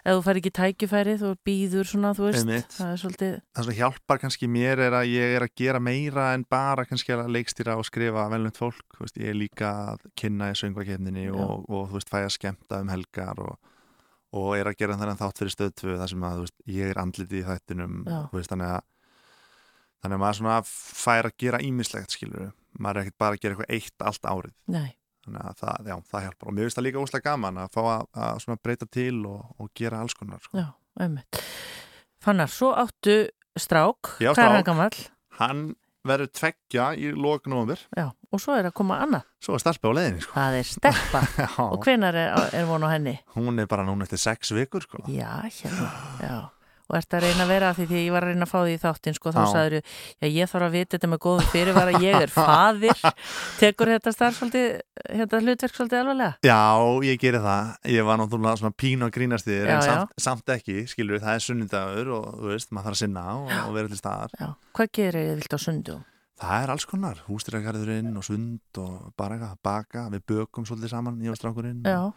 ef þú fær ekki tækifærið, þú býður svona, þú veist, Einmitt. það er svolítið, Það sem hjálpar kannski mér er að ég er að gera meira en bara kannski að leikstýra og skrifa velnönd fólk, veist, ég er líka að kynna í söngvakefninni og, og þú veist, fæ að skemmta um helgar og, og er að gera þannig þátt fyrir stöðtvöðu þar sem að, þú veist, ég er andliti í þættinum, Já. þú veist, þannig að þannig að maður svona fær að gera ímislegt, skilur maður er ekkert bara að gera eitthvað eitt allt árið. Nei, þannig að það, já, það hjálpar og mér finnst það líka úslega gaman að fá að, að breyta til og, og gera alls konar, sko. já, einmitt. Fannar, svo áttu strák, Já, strák. Hann verður tveggja í Já, og svo er að koma annað, Svo er stelpa á leiðinni sko. það er steppa. <laughs> og hvenar er, er von á henni? hún er bara núna eftir sex vikur sko. Já, hérna, já. Og ert að reyna að vera að því því ég var að reyna að fá því í þáttinn, sko, þá sagður já, ég þarf að vita þetta með góðum fyrirvara, ég er faðir, <laughs> tekur þetta starf svolítið, þetta hlutverk svolítið alvarlega? Já, ég geri það. Ég var náttúrulega svona pínu að grínast þér en samt, samt ekki, skilur það er sunnudagur og þú veist, maður þarf að sinna og, og vera til staðar. Já, hvað gerir þið vilt á sundum? Það er alls konar, hústýragarðurinn og sund og bara baka. Við bökum svolítið saman, ég og strákurinn. Já,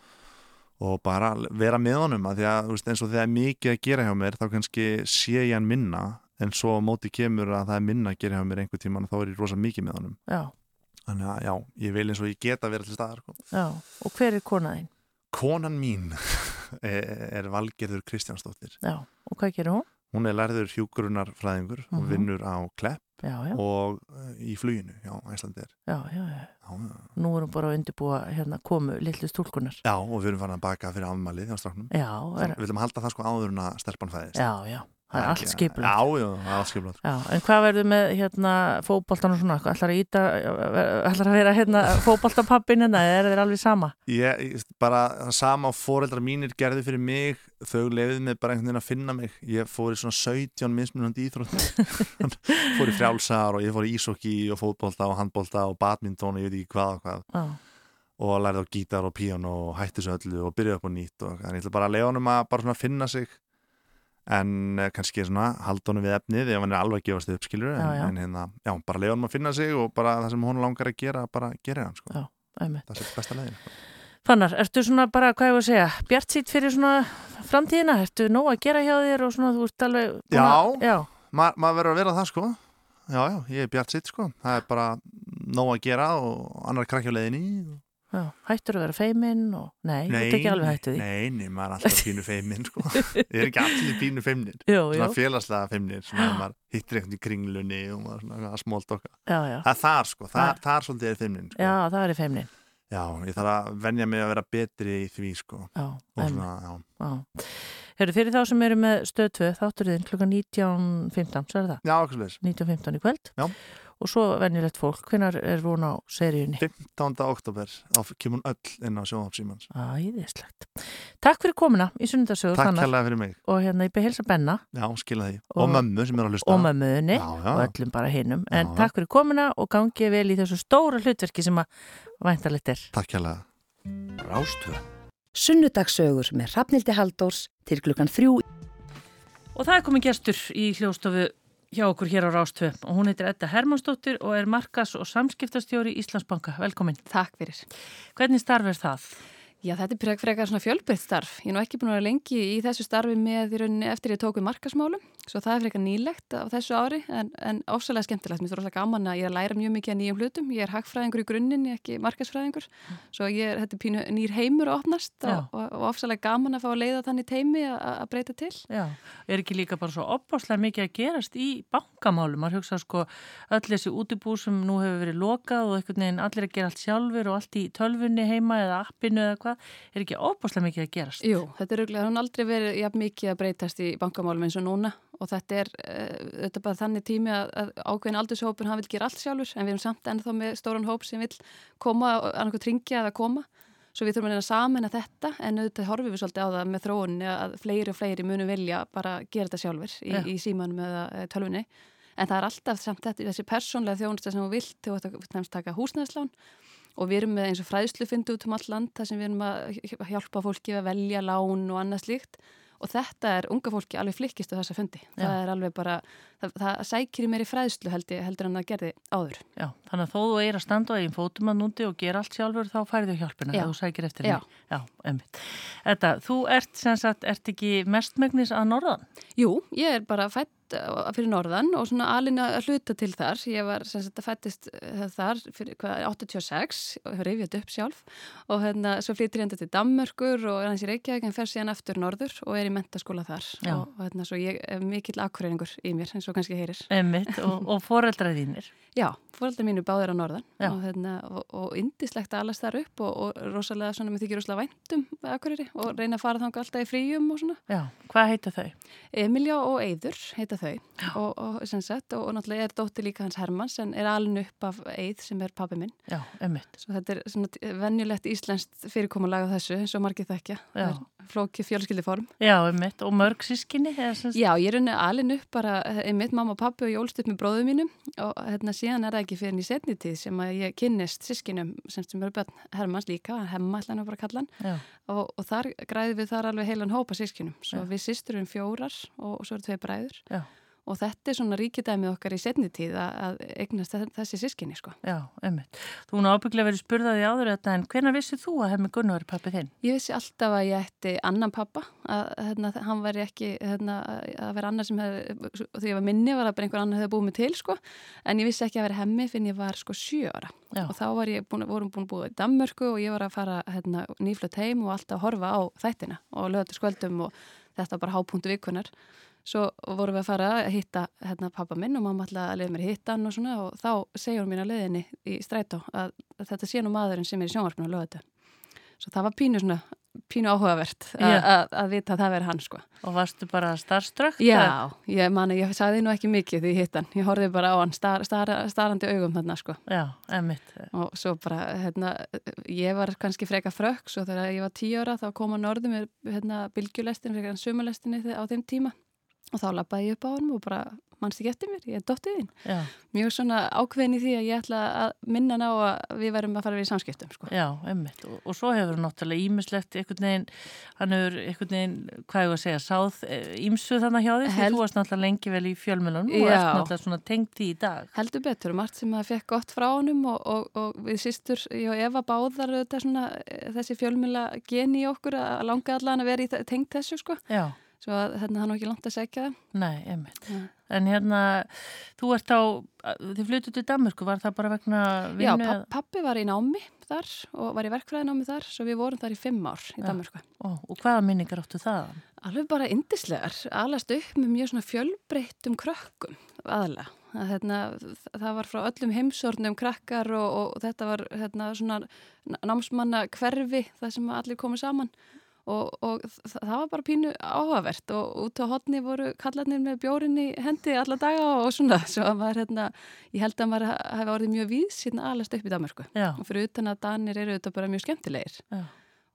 og bara vera með honum að því að þú veist, eins og þegar mikið að gera hjá mér þá kannski sé ég hann minna en svo á móti kemur að það er minna að gera hjá mér einhver tíman og þá er ég rosa mikið með honum já, þannig að já, ég vil eins og ég geta vera til staðar sko. já. Og hver er konaðinn? Konan mín er <laughs> er Valgerður Kristjánsdóttir Já, og hvað gerir hún? Hún er lærður hjúkurunarfræðingur og Mhm. vinnur á Klepp Já, já, og eh, í fluginu, já, já. Nú erum bara að undirbúa hérna komu litlu stúlkunar. já, og við erum farin að baka fyrir afmalið á er, við viljum halda það sko áður en að stelpan fæðist já, já, það er allt skipulegt. Já, já, það er allt skipulegt. Já, en hvað verður með hérna fókbaltan og svona, ætlar að íta, ætlar að vera hérna fókbaltapappin hérna, eða er þeir alveg sama? Ég, bara sama og foreldrar mínir gerði fyrir mig, þau leiðið mig bara einhvern veginn að finna mig. Ég fór í svona 17 mismunandi íþróttum. <laughs> fór í frjálsar og ég fór í ísokki og fótbolta og handbolta og badminton og ég veit ekki hvað og hvað. Já, og lærði á gítar og píano og hætti svo öllu og byrjaði upp á nýtt og en ég ætla bara að leiða honum að bara finna sig en eh, kannski svona halda honum við efnið ef hann er alveg að gefast upp skilur en, Já, já. en hérna, já, bara leiða honum að finna sig og bara það sem hún langar að gera, bara gera hann sko. Það sé besta leiðin Fannar, ertu svona bara, hvað ég var að segja, bjart sýtt fyrir svona framtíðina? Ertu nóg að gera hjá þér og svona, þú ert alveg... búin að- Já. Ma, maður verður að vera það sko já, já, ég er bjart sitt sko það er bara nóg að gera og annar leiðinni og... já, hættur að vera feiminn og... Nei, þú ert ekki alveg hættu því. nei, nei, maður er alltaf pínu feiminn sko <laughs> ég er ekki allir pínu feimnir Jú, jú, svona félagslega feimnir svona maður hittir einhvern í kringlunni og maður svona smólt okkar já, já. það er þar sko, það, er svolítið er feimnin sko. Já, það er feimnin. já, ég þarf að venja mig að vera betri í því sko Já, svona, já, Já. Herru, fyrir þá sem eru með stöð 2, þáttur þinn klukkan 19.15, svo er það? já, okkur sliðis 19.15 í kvöld. Já. Og svo venjulegt fólk, hvenar er von á seríunni? 15. oktober, kemur öll inn á sjónhópp Símans Æðislegt. Takk fyrir komuna í sunnudasögur takk kærlega fyrir mig, og hérna ég beð hilsa Benna já, skila því og, Og- mömmu sem er að hlusta og mömmuðinni og öllum bara hinnum. En Já. takk fyrir komuna og gangið vel í þessu stóra hlutverki sem að væntalegt er. takk kærlega Rástvö. Sunnudagsögur með Hrafnildi Haldórs til klukkan þrjú Og það er komin gestur í hljóstofu hjá okkur hér á Rástvö og hún heitir Edda Hermannsdóttir og er markas- og samskiptastjóri Íslandsbanka. Velkomin. Takk fyrir. Hvernig starf er það? Já, þetta er frekar svona fjölbreytt starf. Ég er nú ekki búin að vera lengi í þessu starfi með í rauninni eftir ég tók við markasmálum, svo það er frekar nýlegt á þessu ári, en, en ósæðlega skemmtilegt. Mér finnst rosalega gaman að ég er að læra mjög mikið af nýjum hlutum. Ég er hagfræðingur í grunninn, ekki markasfræðingur, svo ég er, þetta er pínu nýr heimur að opnast og, og, ósæðlega gaman að fá að leiða þannig teimi að, að breyta til. Já, er ekki líka bara svo opbáslega mikið að gerast í bankamálum? Maður hugsa sko öll þessi útibú sem nú hefur verið lokað og einhvern veginn allir að gera allt sjálfur og allt í tölfunni heima eða appinu eða hvað. Er ekki opbáslega mikið að gerast? Jú, þetta er auðvitað, hún aldrei verið jafn mikið að breytast í bankamálum eins og núna og þetta er, uh, þetta er bara þannig tími að, að ákveðin aldurshópur hann vil gera allt sjálfur en við erum samt ennþá með stóran hóp sem vil koma, annarkoð tringja eða koma svo við þurfum að reyna að samena þetta en auðvitað horfum við svolítið á það með þróunni að fleiri og fleiri munum vilja bara gera þetta sjálfur í, Já. í símanum eða tölvunni en það er alltaf samt þetta, þessi persónlega þjónusta sem þú vilt til að taka húsnæðslán og við erum með eins og fræðslu fyndi út um all land þar sem við erum að hjálpa fólki að velja lán og annað slíkt og þetta er unga fólki alveg flikkist á þessa fundi. Já. Það er alveg bara, það, það sækir í meiri fræðslu heldur, heldur en það gerði áður. Já, þannig að þó þú er að standa á einn fótum að núti og gera allt sjálfur þá færðu hjálpina Já. þú sækir eftir henni. Já, einmitt. Þetta, þú ert sem sagt, ert ekki mestmegnis að norðan? Jú, ég er bara fætt uh, fyrir norðan og svona alin að hluta til þar. Ég var sem sagt að fættist uh, þar fyrir hvað, 86 og hefur reyfið upp sjálf og hérna svo flyttir ég enda til Danmörkur og er hans í Reykjavík en fer síðan aftur norður og er í mentaskóla þar Já. og, hérna svo ég er mikill akkurreiningur í mér eins og kannski heyrir. Einmitt og, <laughs> og foreldrar þínir. Já, fóröldar mínu báðir á norðan Já. og, hérna, og, og indislegt að alast þar upp og, og rosalega svona, mér þykir rosalega væntum akkuriri og reyna að fara þanga alltaf í fríum og svona. Já, hvað heita þau? Emilja og Eyður heita þau og, og, sagt, og, og náttúrulega er dóttir líka hans Hermanns en er alin upp af Eyð sem er pabbi minn. Já. Svo þetta er svona venjulegt íslenskt fyrirkomulag á þessu eins og margir þekkja. Flóki fjölskyldiform. Já, einmitt. Og mörg sískinni? Já, ég er unni alin upp bara einmitt mamma og pappi og jólst upp með bróðum mínum og hérna síðan er það ekki fyrir í setni tíð sem að ég kynnist sískinum sem sem eru börn Hermanns líka, hemma hann að bara kalla hann Já, og, og þar græði við þar alveg heilan hópa sískinum svo Já. við systur erum fjórar og, og svo eru tvei bræður já, og þetta er svona ríkidæmið okkar í setni tíð að, eignast þe- þessi sískinni sko. já, einmitt. Þú nú ábygglega verið spurðaði áður þetta en hvenær vissið þú að hemmi Gunnar er pappi þinn? Ég vissi alltaf að ég ætti annan pappa að hérna, hann væri ekki hérna, að vera annar sem hefði, því ég var minni var að bara einhver annar hefði búið mig til sko en ég vissi ekki að vera hemmi finn ég var sko sjö ára Já. og þá var ég búin, vorum búin búið í Danmörku og ég var að fara hérna, nýflött heim og alltaf horfa á þættina og lögðu skvöldum og þetta bara hápunktu vikunar svo vorum við að fara að hitta hérna, pappa minn og mamma alltaf að leiða mér hitta hann og svona og þá segjur hún mín að leiðinni í strætó að, að þetta sé nú maðurinn sem er í sjónvarpinu að lögða þetta svo það var pínu svona pínu áhugavert að vita að það veri hann sko. Og varstu bara starfströkt? Já, ég man að ég sagði nú ekki mikið því ég hitt hann. Ég horfið bara á hann star, star, starandi augum þarna sko. Já, emmitt. Og svo bara, hérna, ég var kannski freka frökk, svo þegar ég var tíu ára þá kom hann orðið með hérna, bylgjulestin, hann og þá lappaði ég upp á hann og bara mannst ekki eftir mér, ég er dottiðinn mjög svona ákveðin í því að ég ætla að minna ná að við verðum að fara við í samskiptum sko. Já, einmitt. Og, og svo hefur náttúrulega ímislegt einhvern veginn, hann hefur einhvern veginn, hvað ég var að segja, sáð ímsu þannig hjá því, því þú varst náttúrulega lengi vel í fjölmjölunum og ert náttúrulega svona tengt því í dag. Heldur betur, margt sem að fekk gott frá honum og, og, og við sýstur, ég og Eva báðar svona, þessi fjölmjöla í í svo að hérna, hann var ekki langt að segja það. Nei, einmitt. Ja. En hérna, þú ert á, þið flutuð til Danmarku, var það bara vegna vinnu? Já, papp, pappi var í námi þar og var í verkfræðinámi þar, svo við vorum þar í fimm ár í Danmarku. Ó, og hvaða minningar áttu það? Alveg bara indislegar, alast upp með mjög svona fjölbreyttum krökkum aðalega. Að, hérna, það var frá öllum heimsornum krakkar og, og þetta var hérna, svona námsmanna hverfi það sem allir komið saman og, og það var bara pínu áhugavert og út á hodni voru kallarnir með bjórin í hendi alla daga og svona <laughs> svo að maður hérna, ég held að maður hefði orðið mjög víðs hérna alast upp í Danmarku Já. og fyrir utan að Danir eru þetta bara mjög skemmtilegir Já.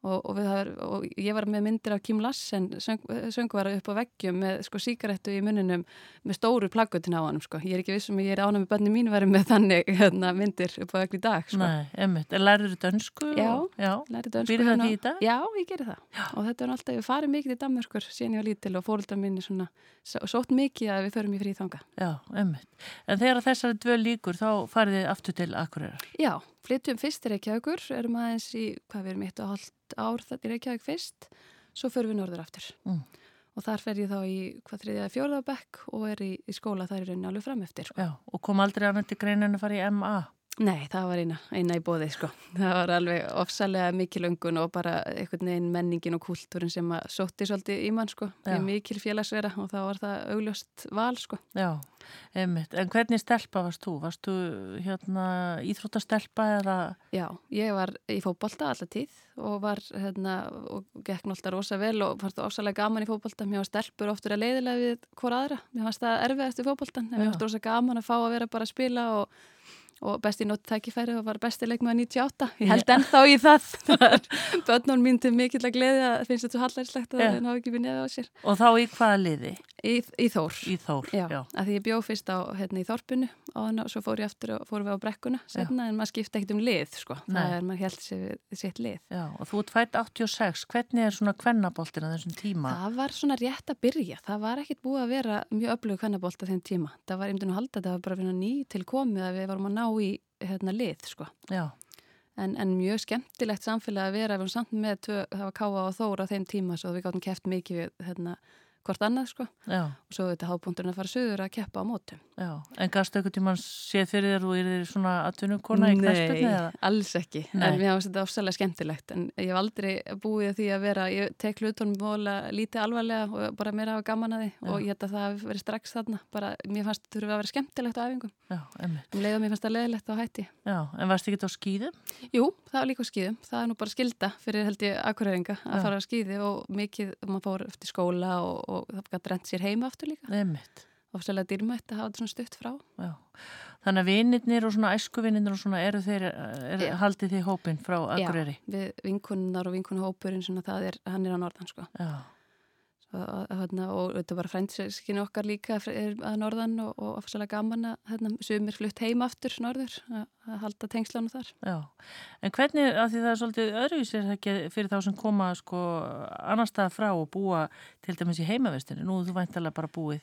Og, og, var, og ég var með myndir af Kim Lassen söng, söngvara upp á veggjum með sko síkarettu í muninum með stóru plaggutin á hann sko. ég er ekki vissum að ég er ánum með bönni mín verið með þannig hérna, myndir upp á vegg í dag sko. Nei, lærður þú dönsku? Já, já. lærður dönsku Býrðu það því í dag? Já, ég gerir það já. og þetta er alltaf, við farum mikið í Danmarkur síðan ég var lítil og fóröldar minni svona sótt mikið að við förum í frí þanga Já, emmitt, en þegar þessari dvöl líkur þá farið þið aftur til Akureyrar Já, flyttum fyrst í Reykjavíkur, erum aðeins í, hvað við erum eitt og hálft ár þetta í Reykjavík fyrst, svo förum við norður aftur. Mm. Og þar fer ég þá í hvað þriðja fjórðabekk og er í, í skóla þar í rauninni alveg fram eftir. Sko. Já, og kom aldrei annað til greinin að fara í MA? Nei, það var eina, eina í bóði sko. Það var alveg ofsalega mikil öngun og bara einhvern veginn menningin og kultúrin sem að sótti svolítið í mann sko. Mikil félagsvera og þá var það augljóst val sko. Já, einmitt. En hvernig stelpa varst þú? Varst þú hérna íþróttastelpa eða? Já, ég var í fókbalta alltaf tíð og var hérna og gekk náttúrulega rosa vel og fannst það ofsalega gaman í fókbalta. Mér var stelpur oftur að leiðilega við hvora aðra. Mér fannst það erfiðast í fókbaltan. Mér fannst það rosa gaman að fá að vera bara að spila og og besti nótt tækifæri og var besti leikmaður 98 ég held ennþá í það. <laughs> Börnun mín til mikill að gleði að finnst þetta svo hallærislegt að það ná ekki við neða á sér. Og þá í hvaða liði? Í, í Þór, í Þór já, já. að því ég bjóð fyrst á hérna í Þórpunu og svo fór ég aftur og fórum við á brekkuna setna, en maður skipta ekkert um lið sko. það er maður held sér sitt lið já, og þú ert fætt 86, hvernig er svona kvennaboltin á þessum tíma? Það var svona rétt að byrja, það var ekkert búið að vera mjög öflug kvennabolt á þeim tíma það var einnig að halda, það var bara ný til komið að við varum að ná í hérna, lið sko. en, en mjög skemmtilegt samfélag að vera, við varum samt með tvö, það var Káa og Þóra á þeim tíma svo við gáttum keft mikið við hérna, hvort annað sko. Já. og svo þetta hápunkturinn að fara söður að keppa á mótum. Já, en gafstu eitthvað tíma séð fyrir þér og er þér svona atvinnukona í knæspilni? Nei, alls ekki. Nei. en mér finnst þetta ofsalega skemmtilegt. En ég hef aldrei búið því að vera ég tek hlutunum vola lítið alvarlega og bara mér hafa gaman að því. Já. og ég held að það hef verið strax þarna. Bara mér fannst þetta þurfa að vera skemmtilegt á æfingum. Já, um leið og mér fannst það leðilegt á hætti Já, en varst ekki þetta á skýðum? Jú, og það gæti rent sér heima aftur líka. Og svolítið dýrmætt að hafa þetta svona stutt frá. Já. Þannig að vinnirnir og svona æskuvinnir og svona eru þeir er, haldið því hópin frá Akureyri? Já, við vinkunnar og vinkunahópurinn svona það er, hann er á norðan sko. Já og, og þetta var frændskinni okkar líka að norðan og, og afsalega gaman að hérna, sumir flutt heim aftur norður að, að halda tengslánu þar. Já, en hvernig, af því það er svolítið öðruvísir fyrir þá sem koma sko annar stað frá og búa til dæmis í heimavestinu, nú þú væntalega bara búið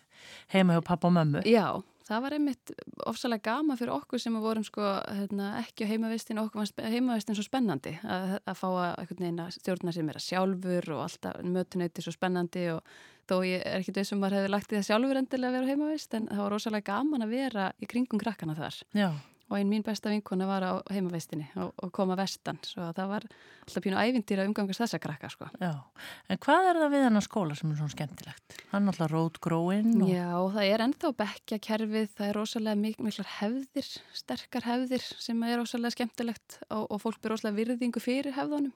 heima hjá pappa og mömmu. Já, það var einmitt ofsalega gama fyrir okkur sem vorum sko hérna, ekki á heimavestinu, okkur var heimavestinu svo spennandi að, að fá að stjórna sem er að sjálfur og alltaf mötunauti svo spennandi. Og þó ég er ekki sem maður hefði lagt í það sjálfur endilega að vera á heimavest en það var rosalega gaman að vera í kringum krakkana þar. Já og einn mín besta vinkona var á heimavestinni og, og koma vestan, svo það var alltaf pínu ævindýra umgangast þessa krakka sko. Já, en hvað er það við hann á skóla sem er svona skemmtilegt? Hann er alltaf rótgróinn og... Já, það er ennþá bekkja kerfið, það er rosalega mik miklar hefðir, sterkar hefðir sem er rosalega skemmtilegt og, og fólk ber rosalega virðingu fyrir hefðunum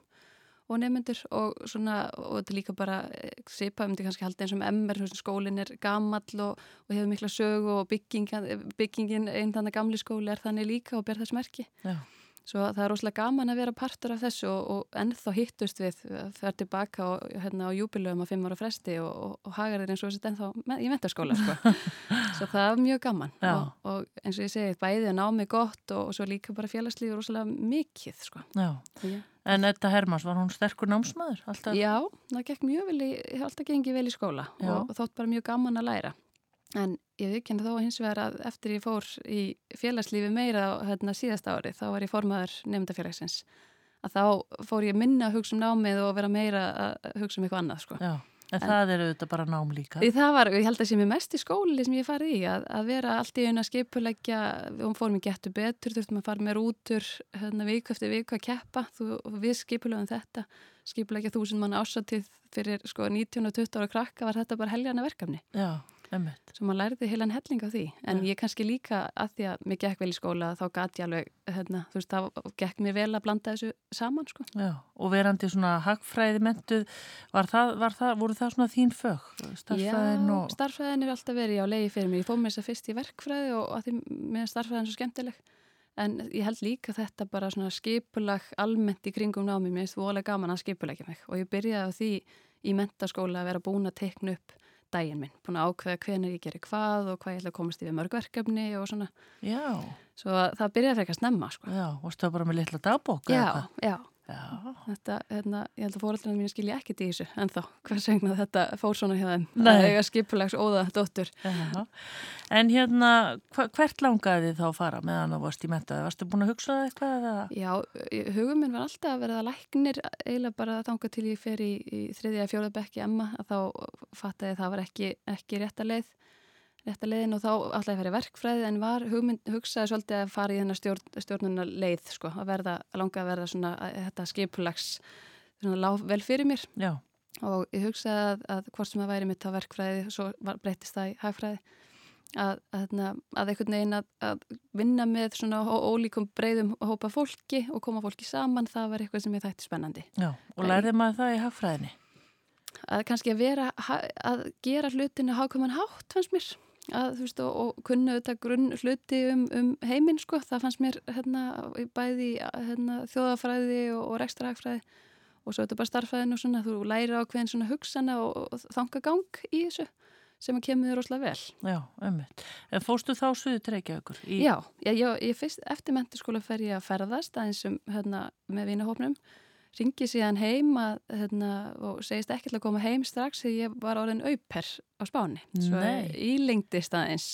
og nefnendur og svona, og þetta líka bara sipa, um þetta kannski halda eins og MR skólinn er gamall og, og hefur mikla sög og bygging, byggingin einn þannig gamli skóli er þannig líka og ber þess merki Já. Svo það er rosalega gaman að vera partur af þessu og, og ennþá hittust við þar tilbaka og, hérna, á júbilöfum á fimm ára fresti og, og, hagar þeir eins og þessi ennþá með, í mentarskóla. Sko. <laughs> svo það er mjög gaman og eins og ég segi, bæðið er námið gott og svo líka bara félagslíður rosalega mikið. Sko. En þetta Hermans, var hún sterkur námsmaður? Alltaf? Já, það gekk mjög vel í, alltaf gengið vel í skóla Já. og þótt bara mjög gaman að læra. En ég viðkynna þó hins vegar að eftir ég fór í félagslífi meira á hérna, síðasta ári, þá var ég formaður nefndafélagsins, að þá fór ég minna að hugsa um námið og vera meira að hugsa um eitthvað annað. Sko. Já, en, en það er auðvitað bara nám líka. Það var, ég held að sem er mest í skóli sem ég farið í, að, að vera allt í einu að skipulegja, við fórum í getur betur, þurftum að fara með rútur, hérna, viku eftir viku að keppa, þú, við skipulegum þetta, skipulegja þúsund manna ásatið fyrir sko, 19 og 20 ára krakka var þetta bara helgjana verkefni. Já. Svo maður lærði heilan helling á því. En ja. ég kannski líka að því að mér gekk vel í skóla þá gæti ég alveg, hérna, þú veist, þá gekk mér vel að blanda þessu saman, sko. Já, og verandi svona hagfræði mentuð, var það, var það, voru það svona þín fög? Starfræðin Já, og... starfræðin er alltaf verið á leiði fyrir mig. Ég fóð mér þess að fyrst í verkfræði og að því með starfræðin svo skemmtileg. En ég held líka þetta bara svona skipulag almennt í kringum námi, mér finnst voðalega gaman að skipulegja mig og ég byrjaði á því í mentaskóla að vera búin að tekna upp daginn minn, búin að ákveða hvenar ég gerir hvað og hvað ég ætla að komast í við mörgverkefni og svona. Já. Svo það byrjaði fyrir eitthvað snemma, sko. Já, og stöðu bara með litla dagbók. Já, já. Þetta, hérna, ég held að fóröldunum mín skilja ekkert í þessu en þá, hvers vegna þetta fór svona þeim að eiga skipulags óða dóttur Já. En hérna hvert langaði þið þá að fara meðan þú varst í mentaði? Varstu búin að hugsa það eitthvað? Eða? Já, hugum minn var alltaf að verða læknir eiginlega bara að þanga til ég fer í, í þriðja fjóðabekki emma að þá fattaði það var ekki, ekki rétt að leið rétta leiðin og þá alltaf að í verkfræði en var hugmynd, hugsaði svolítið að fara í þennar stjórn, stjórnuna leið sko, að verða, að langa að verða svona að, þetta skipulags vel fyrir mér Já. og ég hugsaði að, að hvort sem að væri mitt á verkfræði, svo var, breytist það í hagfræði að, að einhvern veginn að vinna með svona ólíkum breyðum hópa fólki og koma fólki saman, það var eitthvað sem ég þætti spennandi. Já, og lærði maður það í hagfræðinni? Að kannski að vera, að gera hlutinu hákumann hátt, fannst mér að veist og, og kunna auðvitað grunn hluti um, um heiminn sko, það fannst mér hérna bæði hérna, þjóðafræði og, og rekstrahagfræði og svo auðvitað bara starfræðin og svona, þú læri á hverjum svona hugsana og, og þangagang í þessu sem að kemur þér ósláð vel. Já, ömmit. En fóstu þá suðu treykja ykkur? Í... Já, ég, ég, ég fyrst eftir menturskóla fer ég að ferðast aðeins um, hérna, með vinahópnum ringi síðan heim að, hérna, og segist ekki til að koma heim strax þegar ég var orðin auper á spáni. Svo ílengdist aðeins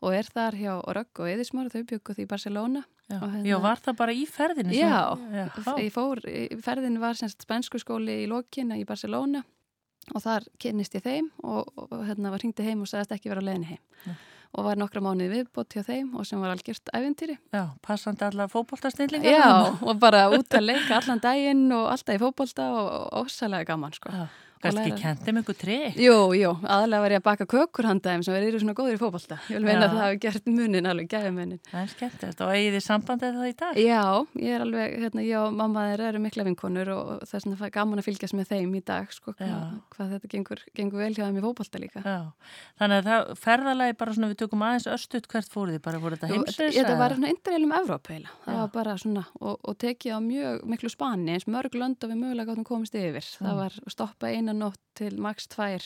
og er þar hjá Rögg og Eðismór þau byggu því í Barcelona Já, hérna, já, var það bara í ferðinu? Já, já ég fór, ferðinu var spænsku skóli í Lókina í Barcelona og þar kynist ég þeim og, og hérna var hringti heim og sagðist ekki vera að leðinu heim. Já og var nokkra mánuði viðbótt hjá þeim og sem var algjört æventýri. Já, passandi allar fókbóltasnillingar. Já, og bara út að leika allan daginn og alltaf í fókbólta og ósælega gaman sko. Já. Kanski kendið með einhver tri? Jú, jú, aðalega var ég að baka kökur handaðum sem verið svona góður í fókbalta. Ég vil meina að það hafi gert munin, alveg gæði munin. Það er skemmt, og eigið þið sambandið það í dag? Já, ég er alveg, hérna, ég og mamma þeir eru mikla vinkonur og það er svona gaman að fylgjast með þeim í dag, sko, hvað, hvað þetta gengur, gengur vel hjá þeim í fókbalta líka. Já, þannig að það ferðalagi bara svona, við tökum aðeins östut hvert fóruð þið, bara voru þetta heimsins? Þetta var svona eina nótt til maks tvær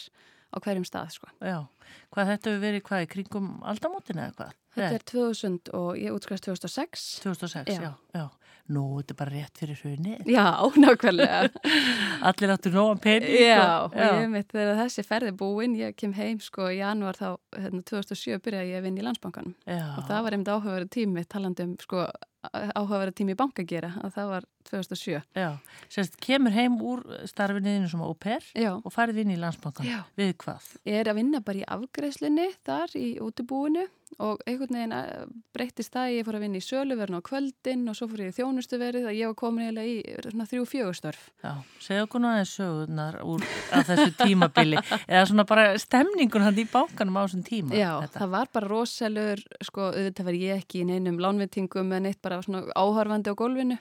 á hverjum stað sko. Já, hvað þetta hefur verið hvað í kringum aldamótinu eða hvað? Þetta er 2000 og ég útskrast 2006 2006, já, já, já. Nú, þetta er bara rétt fyrir hrunni Já, nákvæmlega. <laughs> Allir áttur nógan pening Já, og, og ég mitt þegar þessi ferði búinn ég kem heim sko í januar þá hérna, 2007 byrjaði ég að vinna í landsbankanum. Og það var einmitt áhugaverið tími talandum sko áhugaverið tími í bankagera að það var 2007 Já, sérst, kemur heim úr starfinniðinu sem óper og farið inn í landsbankan Já. við hvað? Ég er að vinna bara í afgreðslunni þar í útibúinu og einhvern veginn eh, breyttist það ég fór að vinna í söluverðin á kvöldin og svo fór ég í þjónustuverið að ég var komin eiginlega í svona þrjú fjögustörf Já, segja okkur náttúrulega sögurnar úr þessu tímabili. Eða svona bara stemningun hann í bankanum á þessum tíma Já, þetta. það var bara rosalur sko, auðvitað var ég ekki í neinum lánveitingum en eitt bara svona áhörfandi á gólfinu.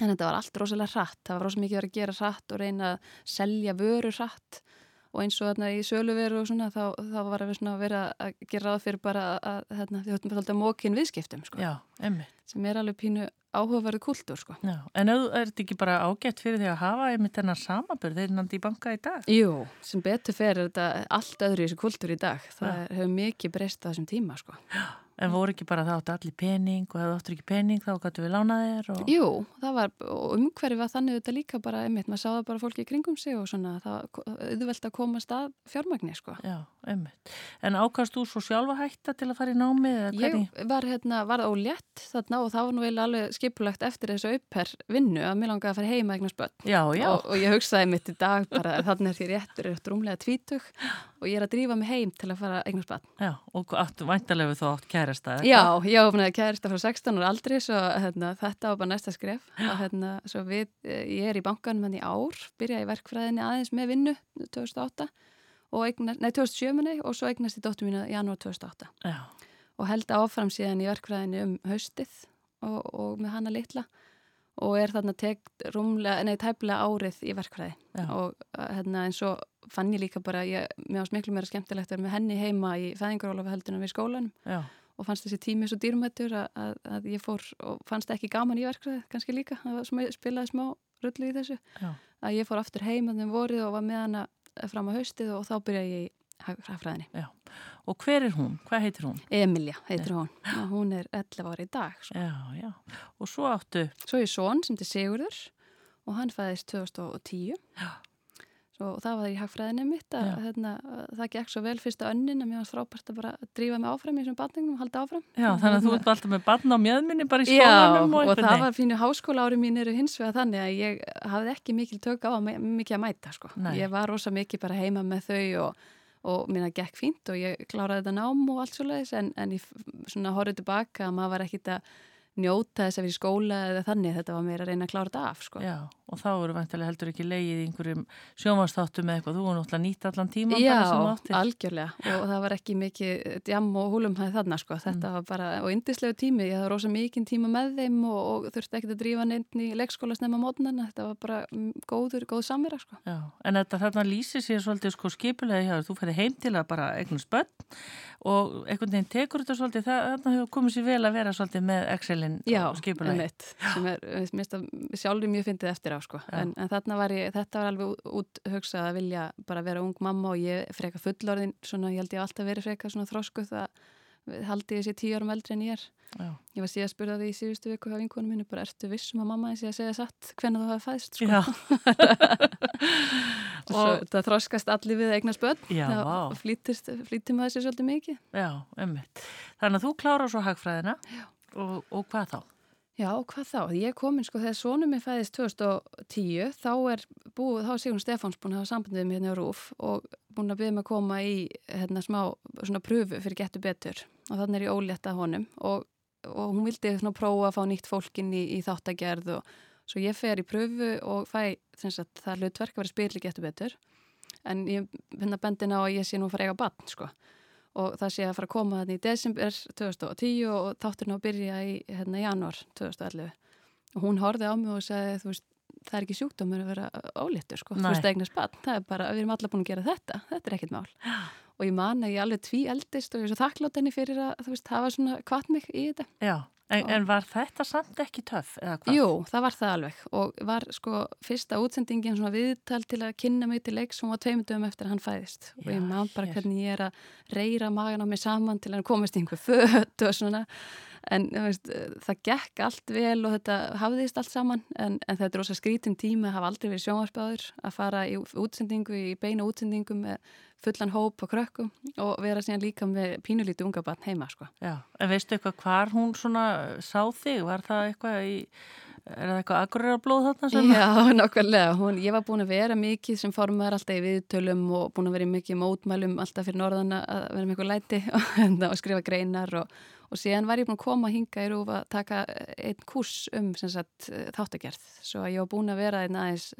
En þetta var allt rosalega hratt, það var rosalega mikið að gera hratt og reyna að selja vöru hratt og eins og þarna í söluveru og svona þá, þá var við svona að vera að gera ráð fyrir bara að þarna, þið höfum alltaf mókin viðskiptum sko, Já, einmitt. sem er alveg pínu áhugaverðu kultúr sko. Já, en er þetta ekki bara ágætt fyrir því að hafa einmitt þennan samabörð þeir nandi í banka í dag? Jú, sem betur fer er þetta allt öðru í þessu kultúr í dag, það Já. hefur mikið breyst á þessum tíma sko. En voru ekki bara það áttu allir pening og ef þú áttur ekki pening þá gætu við lána þér og... Jú, það var, og umhverfi var þannig þetta líka bara, einmitt, maður sáða bara fólki í kringum sig og svona, það auðvelt að komast að fjármagni, sko. Já, einmitt. En ákast þú svo sjálfa hætta til að fara í námi Ég var hérna, var ólétt þarna og það var nú eiginlega alveg skipulagt eftir þessu upper vinnu að mér langaði að fara heima eignast börn Já, já, og, og ég hugsaði mitt í dag bara þannig er því réttur, réttur rúmlega tvítug og ég er að drífa mig heim til að fara eignast börn. já, og áttu væntalegu þá átt kærasta eða Já, ég ofnaði kærista frá 16 ára aldri svo hérna, þetta var bara næsta skref. Og hérna, svo við, eh, ég er í bankanum hann í ár, byrjaði í verkfræðinni aðeins með vinnu 2008 og eignast, nei 2007 minni og svo eignast í dóttur mínu janúar 2008 Já, og held áfram síðan í verkfræðinni um haustið og, og með hana litla. Og er þarna tekt rúmlega, nei tæplega árið í verkfræði. Já. og uh, hérna eins og fann ég líka bara, ég, mér ást miklu meira skemmtilegt að vera með henni heima í fæðingarólafi heldunum við skólanum. Já, og fannst þessi tími svo dýrmættur að, að, að ég fór og fannst ekki gaman í verkfræði kannski líka, það spilaði smá rullu í þessu, já, að ég fór aftur heim að þeim vorið og var með hana fram á haustið og þá byrjaði ég í hagfræðinni. já. Og hver er hún? Hvað heitir hún? Emilja heitir hún, hún er 11 ári í dag. Svo, Já, já. Og svo áttu, svo er són sem til Sigurður og hann fæðist 2010 Já. Svo það var í hagfræðinni mitt að Já. hérna, að það gekk svo vel fyrsta önnin að mér var frábært að bara drífa mig áfram í þessum batningnum og halda áfram. já, þannig að þú ert alltaf með barn á mjöðminni bara í Já, skólanum og og einhvern það var fínu háskóla ári mín eru hins vegar þannig að ég hafði ekki mikil tök á að mikið að mæta sko. Nei. Ég var rosa mikið bara heima með þau og, og minna gekk fínt og ég kláraði þetta nám og allt svo leiðis en, en ég svona horfði tilbaka að maður var ekkit að njóta þess að í skóla eða þannig þetta var meira að reyna að klára þetta af sko. Já, og þá eru vantilega heldur ekki leið í einhverjum sjómanstáttum eða eitthvað, þú er náttúrulega nýtt allan tíman Já, algjörlega. Og það var ekki mikið djam og húlumhæð þarna sko, þetta var bara, og indislegu tími, ég hafði rosa mikið tíma með þeim og, og þurfti ekkert að drífa nefn í leikskóla snemma mótnana, þetta var bara mm, góður, góð samvera sko. Já, en þetta þarna lýsir sér svolítið sko skipulega þér, þú ferði heim til að bara eignast börn og einhvern veginn tekur þetta svolítið, þarna hefur komið sér vel að vera svolítið með Excelin Já, og skipulagi. einmitt, sem er, mér finnst að sjálfur mjög fyndið eftir á sko, Já. en, en þarna var ég, þetta var alveg út hugsað að vilja bara vera ung mamma og ég freka fullorðin, svona ég held ég alltaf verið freka svona þroskuð að haldi sér tíu árum eldri en ég er. Já, Ég var síðan að spurða því í síðustu viku hjá vinkonum minni, bara ertu vissum að mamma þessi að segja satt hvernig þú hafa fæðst sko. <laughs> <laughs> og það þroskast allir við börn, já, það flýtir maður sér svolítið mikið. já, ummitt. Þannig að þú klárar svo hagfræðina og, og hvað þá? Já, hvað þá? Ég komin sko þegar sonum minn fæðist 2010 þá er búið, þá er Sigrun Stefáns búin að hafa sambandið með hérna á Rúf og búin að byrja mig að koma í hérna smá svona pröfu fyrir getur betur. Og þannig er ég ólétta honum og, og hún vildi svona prófa að fá nýtt fólkin í, í þáttagerð og svo ég fer í pröfu og fæ sagt, það hlutverk að vera spilri getur betur. En ég finna bendin á að ég sé nú að fara að eiga bann sko og það sé að fara að koma þannig í desember 2010 og þátturinn á að byrja í hérna, januar 2011 og hún horfið á mig og sagði þú veist, það er ekki sjúkdómur að vera ólítur sko, þú veist, eignast bann það er bara, við erum alla búin að gera þetta, þetta er ekkit mál. Og ég man að ég alveg tví eldist og ég er svo þakklátt henni fyrir að þú veist, hafa svona kvart mig í þetta. Já, en, Og- en var þetta samt ekki hvað? Jú, það var það alveg. Og var sko fyrsta útsendingin svona viðtal til að kynna mig til leiks sem var tveimur dögum eftir að hann fæðist. Og Já, ég man bara hvernig ég er að reyra magan á mig saman til að hann komist í einhver fött og svona en veist, það gekk allt vel og þetta hafðist allt saman en, en þetta er rosa skrítum tíma að hafa aldrei verið sjónvarspáður að fara í útsendingu, í beina útsendingu með fullan hóp og krökkum og vera síðan líka með pínulíti unga barn heima sko. Já, en veistu eitthvað hvar hún svona sá þig? Var það eitthvað í, er það eitthvað agurrablóð þarna sem? Já, nokkarlega. Hún, ég var búin að vera mikið sem formar alltaf í viðtölum og búin að vera mikið mótmælum alltaf fyrir norðan að vera eitthvað læti <laughs> og, hérna, og skrifa greinar og, og síðan var ég búin að koma að hinga í rúf að taka einn kurs um sagt, þáttagerð. Svo að ég var búin að vera einn aðeins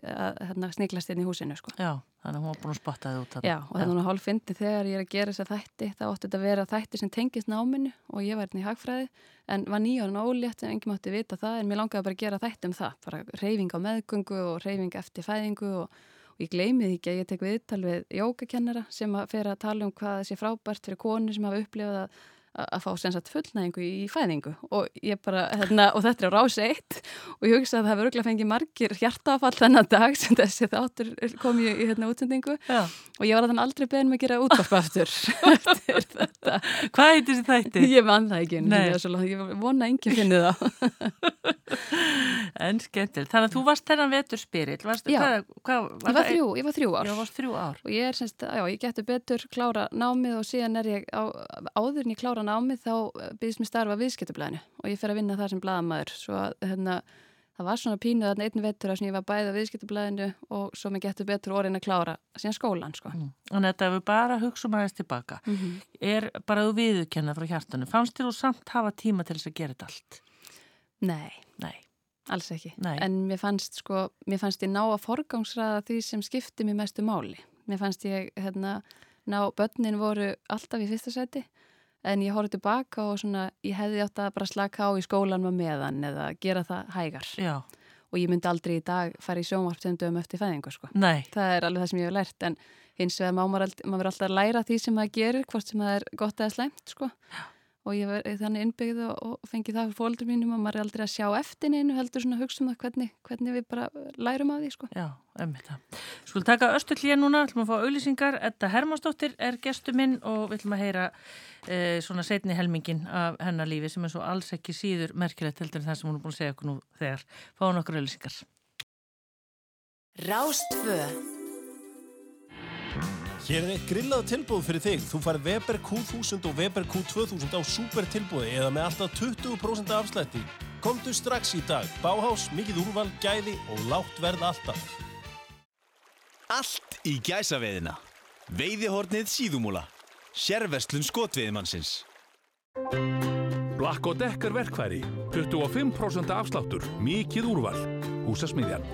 að hérna, sniglast inn í húsinu. Sko. Já, Þannig að hún var búin að spotta þið út. Já, og það er núna hálf fyndi þegar ég er að gera þess að þætti, þá átti þetta að vera þætti sem tengist náminu og ég var hérna í hagfræði en var nýjórn ólétt en enginn mátti vita það en mér langaði bara að gera þætti um það, bara reyfing á meðgöngu og reyfing eftir fæðingu og, ég gleymið ekki að ég tek viðtal við jógakennara sem að fer að tala um hvað þessi frábært fyrir konu sem hafa upplifað að að fá sensat fullnæðingu í fæðingu og ég bara, hérna, og þetta er á rás eitt og ég hugsa að það hefur örgulega fengið margir hjartafall þennan dag sem þessi þáttur kom ég í hérna útsendingu Já. og ég var að þann aldrei beðin með að gera útvarpa aftur <laughs> eftir þetta. Hvað heitir þessi þætti? Ég man það ekki, en Nei. ég, vona enginn finni það. <laughs> En skemmtilegt. Þannig að þú varst þennan vetur spyrill. Varstu, Já. hvað, hvað, Ég var þrjú, ég var þrjú ár. Já, varst þrjú ár. Og ég er semst, já, ég getur betur klára námið og síðan er ég á, áður en ég klára námið þá byrðist mér starfa viðskiptablaðinu og ég fer að vinna þar sem blaðamæður. Svo að hérna, það var svona pínuð þarna einn vetur að ég var bæði á viðskiptablaðinu og svo mér getur betur orðin að klára síðan skólan, sko. Mm. Að þetta við bara hugsa um aðeins tilbaka. Mm Er bara þú viðurkenna frá hjartanu. Fannst þér þú samt hafa tíma til þess að gera þetta allt? Nei, Nei. alls ekki. Nei. En mér fannst, sko, mér fannst ég ná að forgangsraða því sem skipti mér mestu máli. Mér fannst ég, hérna, ná, börnin voru alltaf í fyrsta seti en ég horfði tilbaka og svona, ég hefði átt að bara slaka á í skólan með meðan eða gera það hægar. Já. Og ég myndi aldrei í dag fara í sjónvarp sem dögum eftir fæðingu, sko. Nei. Það er alveg það sem ég hef lært, en hins vegar má maður, maður alltaf læra því sem maður gerir, hvort sem það er gott eða slæmt, sko. Og ég var þannig innbyggð og, og fengi það fyrir fóldur mínum að maður er aldrei að sjá eftir neinu, heldur svona að hugsa um það hvernig, hvernig við bara lærum af því, sko. Já, ömmið það. Skulum taka östu hlýja núna, ætlum að fá auglýsingar. Edda Hermansdóttir er gestu minn og við ætlum að heyra eh, svona setni helmingin af hennar lífi sem er svo alls ekki síður merkilegt heldur en það sem hún er búin að segja okkur nú þegar. Fáum okkur auglýsingar. Rástfö Hér er eitt grillað tilbúð fyrir þig. Þú fær Weber Q1000 og Weber Q2000 á super tilbúði eða með alltaf 20% afslætti. Komdu strax í dag. Báhás, mikið úrval, gæði og lágt verð alltaf. Allt í gæsaveðina. Veiðihornið síðumúla. Sérverslun skotveiðimannsins. Black og Decker verkfæri 25% afsláttur, mikið úrval Húsasmiðjan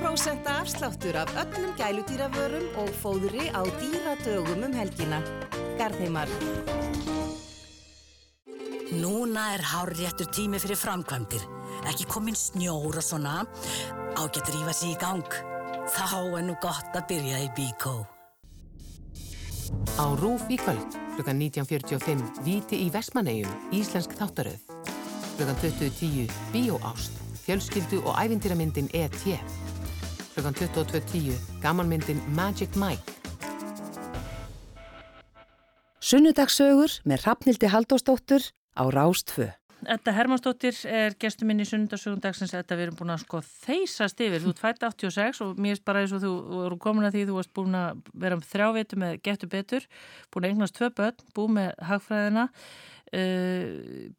20% afsláttur af öllum gæludýravörum og fóðri á dýradögum um helgina. Garðheimar. Núna er hárréttur tími fyrir framkvæmdir. Ekki komin snjór og svona. Ágætt rífa sig í gang. Þá er nú gott að byrja í Bíkó. Á Rúf í kvöld, klukkan 19.45, Víti í Vestmannegjum, Íslensk þáttaröð. Klukkan 20.10, Bíóást, fjölskyldu og ævindýramyndin E.T. Klukkan 22.10, gamanmyndin Magic Mike. Sunnudagssögur með Hrafnildi Haldósdóttur á Rástfö. Edda Hermansdóttir er gestu minn í sunnundasögundagsins Edda við erum búin að sko þeysast yfir þú ert fætt 86 og mér er bara eins og þú voru komin að því þú varst búin að vera um þrjávitu með getur betur búin að eignast tvö börn, búin með hagfræðina uh,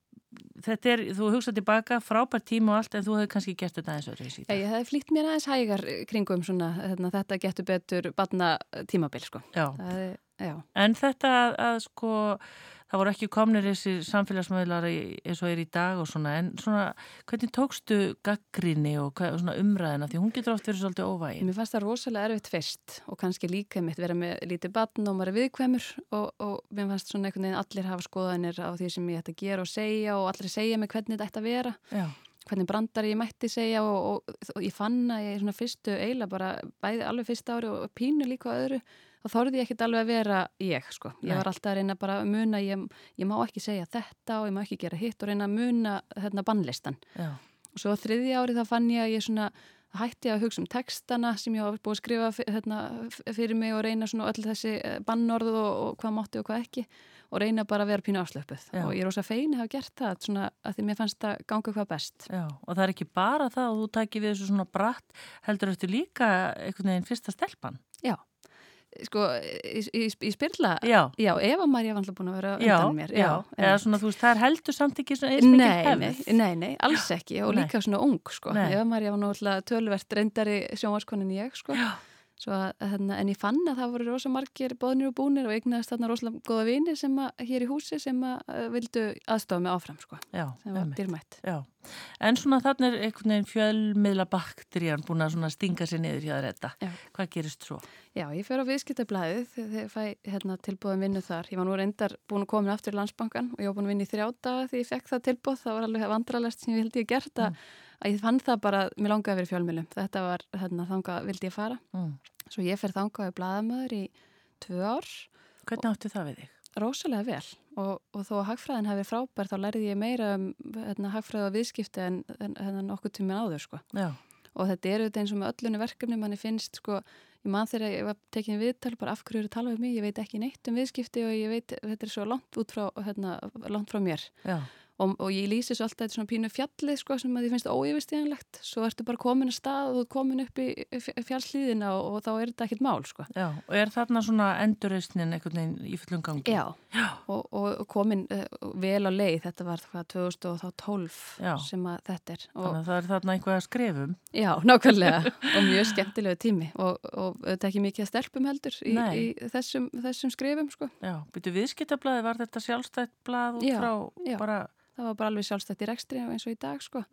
þetta er, þú hugsað tilbaka frábært tíma og allt en þú hefði kannski gert þetta aðeins öðru í síðan ég hef flýtt mér aðeins hægar kringum svona, hérna, þetta getur betur batna tímabil, sko. Já. Það já. En þetta að, að sko það voru ekki komnir þessi samfélagsmiðlar eins og er í dag og svona en svona hvernig tókstu gaggrinni og, umræðina því hún getur oft verið svolítið óvægin. Mér fannst það rosalega erfitt fyrst og kannski líka mitt vera með lítið batn og maður er viðkvæmur og, og mér fannst svona einhvern veginn allir hafa skoðanir á því sem ég ætti að gera og segja og allir segja mig hvernig þetta ætti að vera, Já, hvernig brandar ég mætti segja og, og, og ég fann að ég svona fyrstu eiginlega bara bæði alveg fyrsta ári og pínu líka öðru þá þorði ég ekkit alveg að vera ég sko. Ég Nei. var alltaf að reyna bara að muna, ég, ég má ekki segja þetta og ég má ekki gera hitt og reyna að muna hérna bannlistan. já, Og svo á þriðja ári þá fann ég að ég svona hætti að hugsa um textana sem ég hafa búið að skrifa hérna, f- fyrir mig og reyna svona öll þessi eh, bannorð og, og hvað mátti og hvað ekki og reyna bara að vera pínu afslöpuð. Já. Og ég er rosa fein að hafa gert það svona að því mér fannst það ganga hvað best. já og það er ekki bara það að þú takir við þessu svona bratt heldur eftir líka einhvern veginn fyrsta stelpan. Já. Sko, í, í, í spyrla, Já. já, Eva Maria var alltaf búin að vera Já, undan mér. já, eða svona þú veist, það er heldur samt ekki svona eins mikið hefð. nei, nei, alls ekki og Nei. líka svona ung sko. Nei. Eva Maria var náttúrulega tölvert reyndari sjónvarskonin ég sko. Já. Að, hérna, en ég fann að það voru rosa margir boðnir og búnir og eignaðist þarna rosalega góða vini sem að, hér í húsi sem að vildu aðstofa mig áfram sko, Já, sem var. Já, en svona þannig er einhvern veginn fjölmiðla bakterían búin að stinga sér niður hjá þetta. Já. Hvað gerist svo? Já, ég fer á viðskiptablaðið þegar fæ hérna, tilbúðum vinnu þar. Ég var nú reyndar búin að koma aftur í landsbankan og ég var búin að vinna í þrjáta því ég fekk það tilbúð. Það var alveg vandralest sem ég vildi ég gert að, að ég fann það bara, mér langaði að vera fjölmjölum. Þetta var hérna, þangað vildi ég fara. Mm. Svo ég fer þangað í blaðamöður í tvö ár. Hvernig áttu það við þig? Rósalega vel og, og þó að hagfræðin hefði frábær þá lærði ég meira um hérna, hagfræð og viðskipti en, en, en nokkuð tíminn áður sko. Og þetta er auðvitað eins og með öllunni verkefni manni finnst sko, ég man þegar ég var tekin viðtal bara af hverju eru að tala um mig, ég veit ekki neitt um viðskipti og ég veit, þetta er svo langt út frá, hérna, langt frá mér. Já. Og, og ég lýsi svo alltaf þetta svona pínu fjallið sko sem að ég finnst óyfirstíðanlegt svo ertu bara komin að stað og komin upp í fjallslíðina og, og þá er þetta ekkit mál sko. Já, og er þarna svona endurreysnin einhvern veginn í fullum gangi? Já, Já. Og, og komin uh, vel á leið, þetta var hvað 2012 Já. sem að þetta er. Og, Þannig að það er þarna einhvað að skrifum. Já, nákvæmlega og mjög skemmtilegu tími og, og þetta ekki mikið að stelpum heldur í, Nei. í þessum, þessum skrifum sko. Já, byrju viðskiptablaði, var þetta sjálfstætt blað út frá bara... Það var bara alveg sjálfstætt í rekstri eins og í dag sko.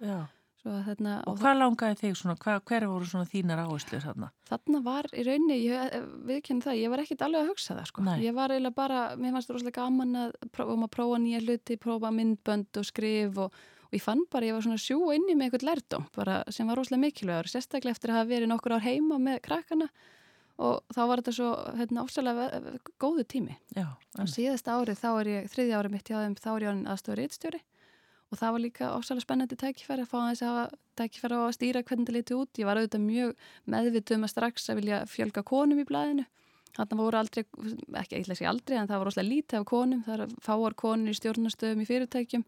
Þarna, Og hvað langaði þig svona, hva, hver voru svona þínar áherslur þarna? Þarna var í rauninni, ég viðkynna það, ég var ekkit alveg að hugsa það sko. Nei. Ég var eiginlega bara, mér fannst það rosalega gaman að prófa, um að prófa nýja hluti, prófa myndbönd og skrif og, og ég fann bara, ég var svona sjú inni með eitthvað lærdóm bara sem var rosalega mikilvægur, sérstaklega eftir að hafa verið nokkur ár heima með krakkana og þá var þetta svo hérna, ofsalega góðu tími. Já. Og síðasta árið, þá er ég, þriðja árið mitt hjá þeim, þá er ég aðstofur réttstjóri og það var líka ofsalega spennandi tækifæri að fá aðeins að tækifæri á að stýra hvernig það liti út. Ég var auðvitað mjög meðvituð um að strax að vilja fjölga konum í blæðinu. Þannig voru aldrei, ekki eitthvað sé aldrei, en það var rosalega lítið af konum. Það er fáar konur í stjórnastöðum í fyrirtækjum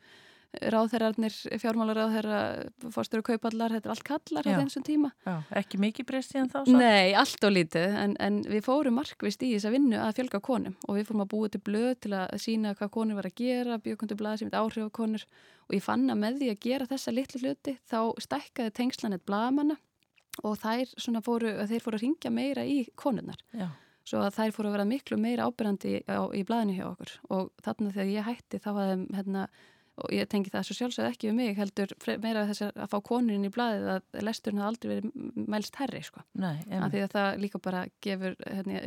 ráðherrarnir, fjármálaráðherra fórstöru kaupallar, þetta er allt kallar á þessum tíma. Já, ekki mikið breyst síðan þá? Samt? Nei, allt og lítið en, en við fórum markvist í þess að vinnu að fjölga konum og við fórum að búa til blöð til að sína hvað konur var að gera, bjökundu blað sem heit áhrif á konur og ég fann að með því að gera þessa litlu hluti þá stækkaði tengslanett blaðamanna og þær fóru, þeir fóru að ringja meira í konurnar. Já. Svo að þær fóru að vera miklu meira ábyrjandi í blaðinu hjá okkur og þarna þegar ég hætti þá var þeim hérna og ég tengi það svo sjálfsögð ekki um mig heldur meira þess að fá konurinn í blæðið að lesturinn hafa aldrei verið mælst herri sko. Nei, af því að það líka bara gefur hérna,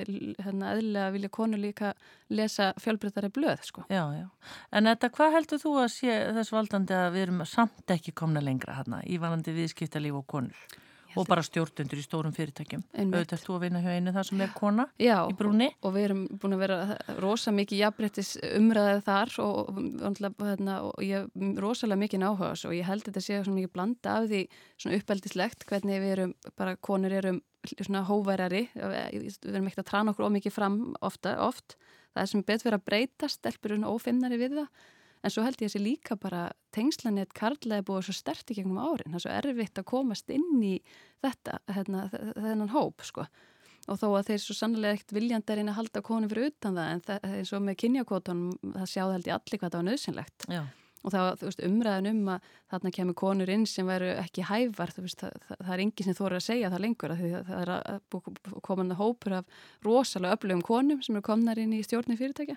hérna eðlilega vilja konur líka lesa fjölbreytari blöð sko. Já, já. En þetta, hvað heldur þú að sé þess valdandi að við erum samt ekki komna lengra hérna í vanandi viðskiptalíf og konur? Og bara stjórnundur í stórum fyrirtækjum. Auðvitað þú að vinna hjá einu það sem er kona Já, í brúni og við erum búin að vera rosa mikið jafnbrettis umræðið þar og, og, hérna, og ég rosalega mikið náhuga og ég held þetta sé svona mikið blanda af því svona uppeldislegt hvernig við erum bara konur erum svona hóværari við erum ekkert að trana okkur ómikið fram ofta, oft. Það er sem betur að breyta stelpurinn ófinnari við það En svo held ég að þessi líka bara tengslanett karlæði búið svo sterti gegnum árin. Það er svo erfitt að komast inn í þetta, hérna, þennan hóp, sko. Og þó að þeir svo sannlega ekkert viljandarinn að halda konum fyrir utan það, en það er svo með kynjakvotunum, það sjáðu held ég allir hvað það var nöðsynlegt. Já. Og það var veist, umræðin um að þarna kemur konur inn sem veru ekki hævar, veist, það, það, það er engi sem þóra að segja það lengur, það er að komin að hópur af rosalega öflugum konum sem eru komnar inn í stjórni fyrirtækja.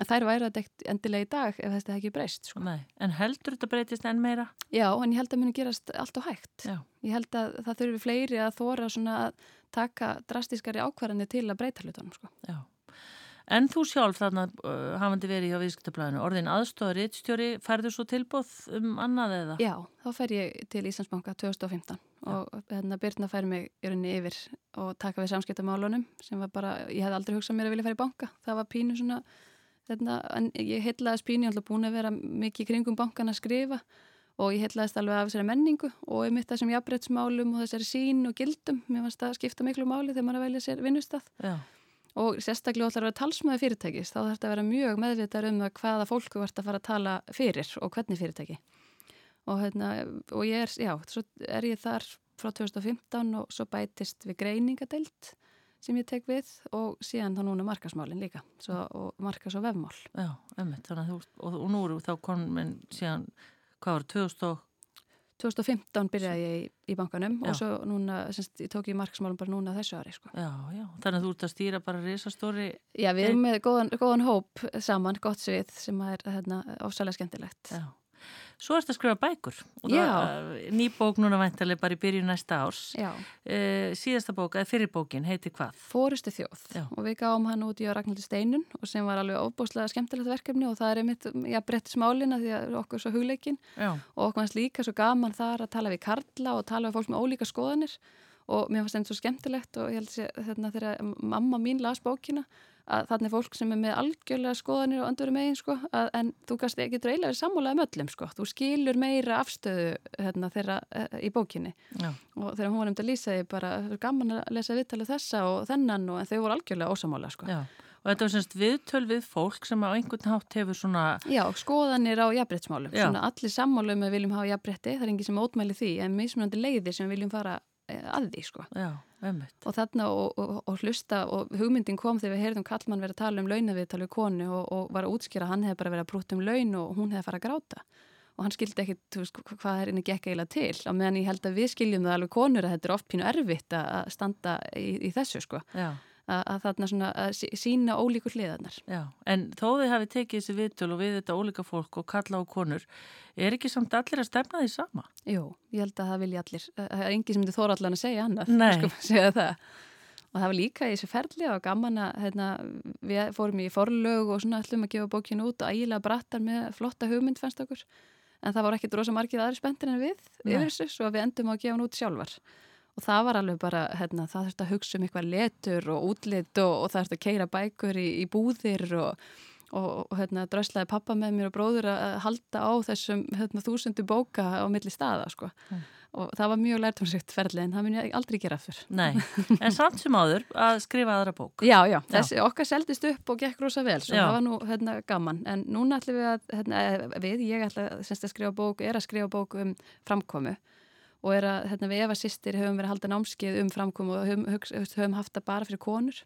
En þær væri þetta ekkert endilega í dag ef þetta ekki breyst. Sko. Nei, en heldur þetta breytist enn meira? Já, en ég held að muni gerast allt og hægt. Já. Ég held að það þurfi fleiri að þóra að taka drastískari ákvarðanir til að breyta hlutunum. Sko. Já. En þú sjálf þarna uh, hafandi verið hjá viðskiptablaðinu, orðin aðstofar eittstjóri, færðu svo tilbúð um annað eða? Já, þá fær ég til Íslandsbanka 2015 Já. og hérna Byrna fær mig í rauninni yfir og taka við samskiptamálunum sem var bara, ég hef aldrei hugsað mér að vilja fara í banka. Það var pínu svona Þetta, en ég heitlaðist pínu, ég hef búin að vera mikið kringum bankan að skrifa og ég heitlaðist alveg af þessari menningu og ég mitt þessum jafnbrettsmálum og þessari sín og gildum, mér fannst það að skipta miklu máli þegar maður að velja sér vinnustaf og sérstaklega ætlar að vera talsmaði fyrirtækis, þá þarf þetta að vera mjög meðvitað um hvaða fólku vart að fara að tala fyrir og hvernig fyrirtæki. Og, hérna, og ég er, já, svo er ég þar frá 2015 og svo bætist við greiningadeilt sem ég tek við og síðan þá núna markasmálinn líka svo, og markas og vefmál. Já, emmitt, þannig að þú, og, og nú eru þá komin síðan, hvað var, 2000 og... 2015 byrjaði ég í, í bankanum Já. og svo núna, semst, ég tók ég marksmálum bara núna þessu ári, sko. Já, já, þannig að þú ert að stýra bara risastóri Já, við erum með góðan, góðan hóp saman, gott svið, sem er hérna, ofsalega skemmtilegt. Já. Svo ertu að skrifa bækur. Og það ný bók núna væntalega bara í byrju næsta árs. Uh, síðasta bók, eða fyrir bókin, heitir hvað? Fórustu þjóð. Já. og við gáum hann út í Ragnhildur Steinun og sem var alveg ofbúslega skemmtilegt verkefni og það er einmitt, já, breytti smálina því að okkur er svo hugleikin. Já. og okkur fannst líka svo gaman þar að tala við karla og tala við fólk með ólíka skoðanir. Og mér fannst þetta svo skemmtilegt og ég held að þarna, þegar mamma mín las bókina að þarna er fólk sem er með algjörlega skoðanir og öndveru megin sko, að, en þú kannst ekki dreilega verið sammálaði með öllum sko, þú skilur meira afstöðu hérna, þeirra eh, í bókinni Já. og þegar hún var um til að lýsa því bara gaman að lesa viðtalið þessa og þennan og þau voru algjörlega ósamála sko. Já. Og þetta var semst viðtöl við fólk sem á einhvern hátt hefur svona Já, skoðanir á jafnbrettsmálum, svona allir sammálu um að við viljum hafa jafnbretti, það er engin sem ótmæli því en mismunandi leiðir sem við viljum fara að því sko. Já. Og þarna og, og, og hlusta og hugmyndin kom þegar við heyrðum kallmann verið að tala um launaviðtal við konu og, og var að útskýra að hann hefði bara verið að brútt um laun og hún hefði farið að gráta og hann skildi ekki, þú veist, hvað er henni gekk eiginlega til á meðan ég held að við skiljum það alveg konur að þetta er oft pínu erfitt að að standa í, í þessu sko Já. Að, þarna svona að sí- sína ólíkur hliðarnar. Já, en þó þið hafi tekið þessi viðtöl og við þetta ólíka fólk og kalla á konur, er ekki samt allir að stefna því sama? Jú, ég held að það vilja allir það er engin sem þið þóra allan að segja annað <laughs> sko, segja það. Og það var líka í þessu ferli og gaman að hérna, við fórum í forlög og svona ætlum að gefa bókinu út og ægilega brattar með flotta hugmynd fannst okkur. En það voru ekkit rosa margir aðri spenntir en við yfir þessu svo við endum á að gefa hann út sjálfar og það var alveg bara, hérna, það þurfti að hugsa um eitthvað letur og útlit og, og það þurfti að keira bækur í, í búðir og, og, og hérna, dröslaði pappa með mér og bróður að halda á þessum hérna, þúsundu bóka á milli staða sko. og það var mjög lærtumsrikt ferli en það mun ég aldrei gera aftur Nei, en samt sem áður að skrifa aðra bók. Já, já, þessi okkar seldist upp og gekk rosa vel, svo Já. það var nú hérna, gaman, en núna ætlum við að, hérna, eh, við, ég ætla að skrifa bók, er að skrifa bók um framkomu og er að, hérna, við Eva sýstir höfum verið að halda námskeið um framkomu og höfum, höfum haft það bara fyrir konur.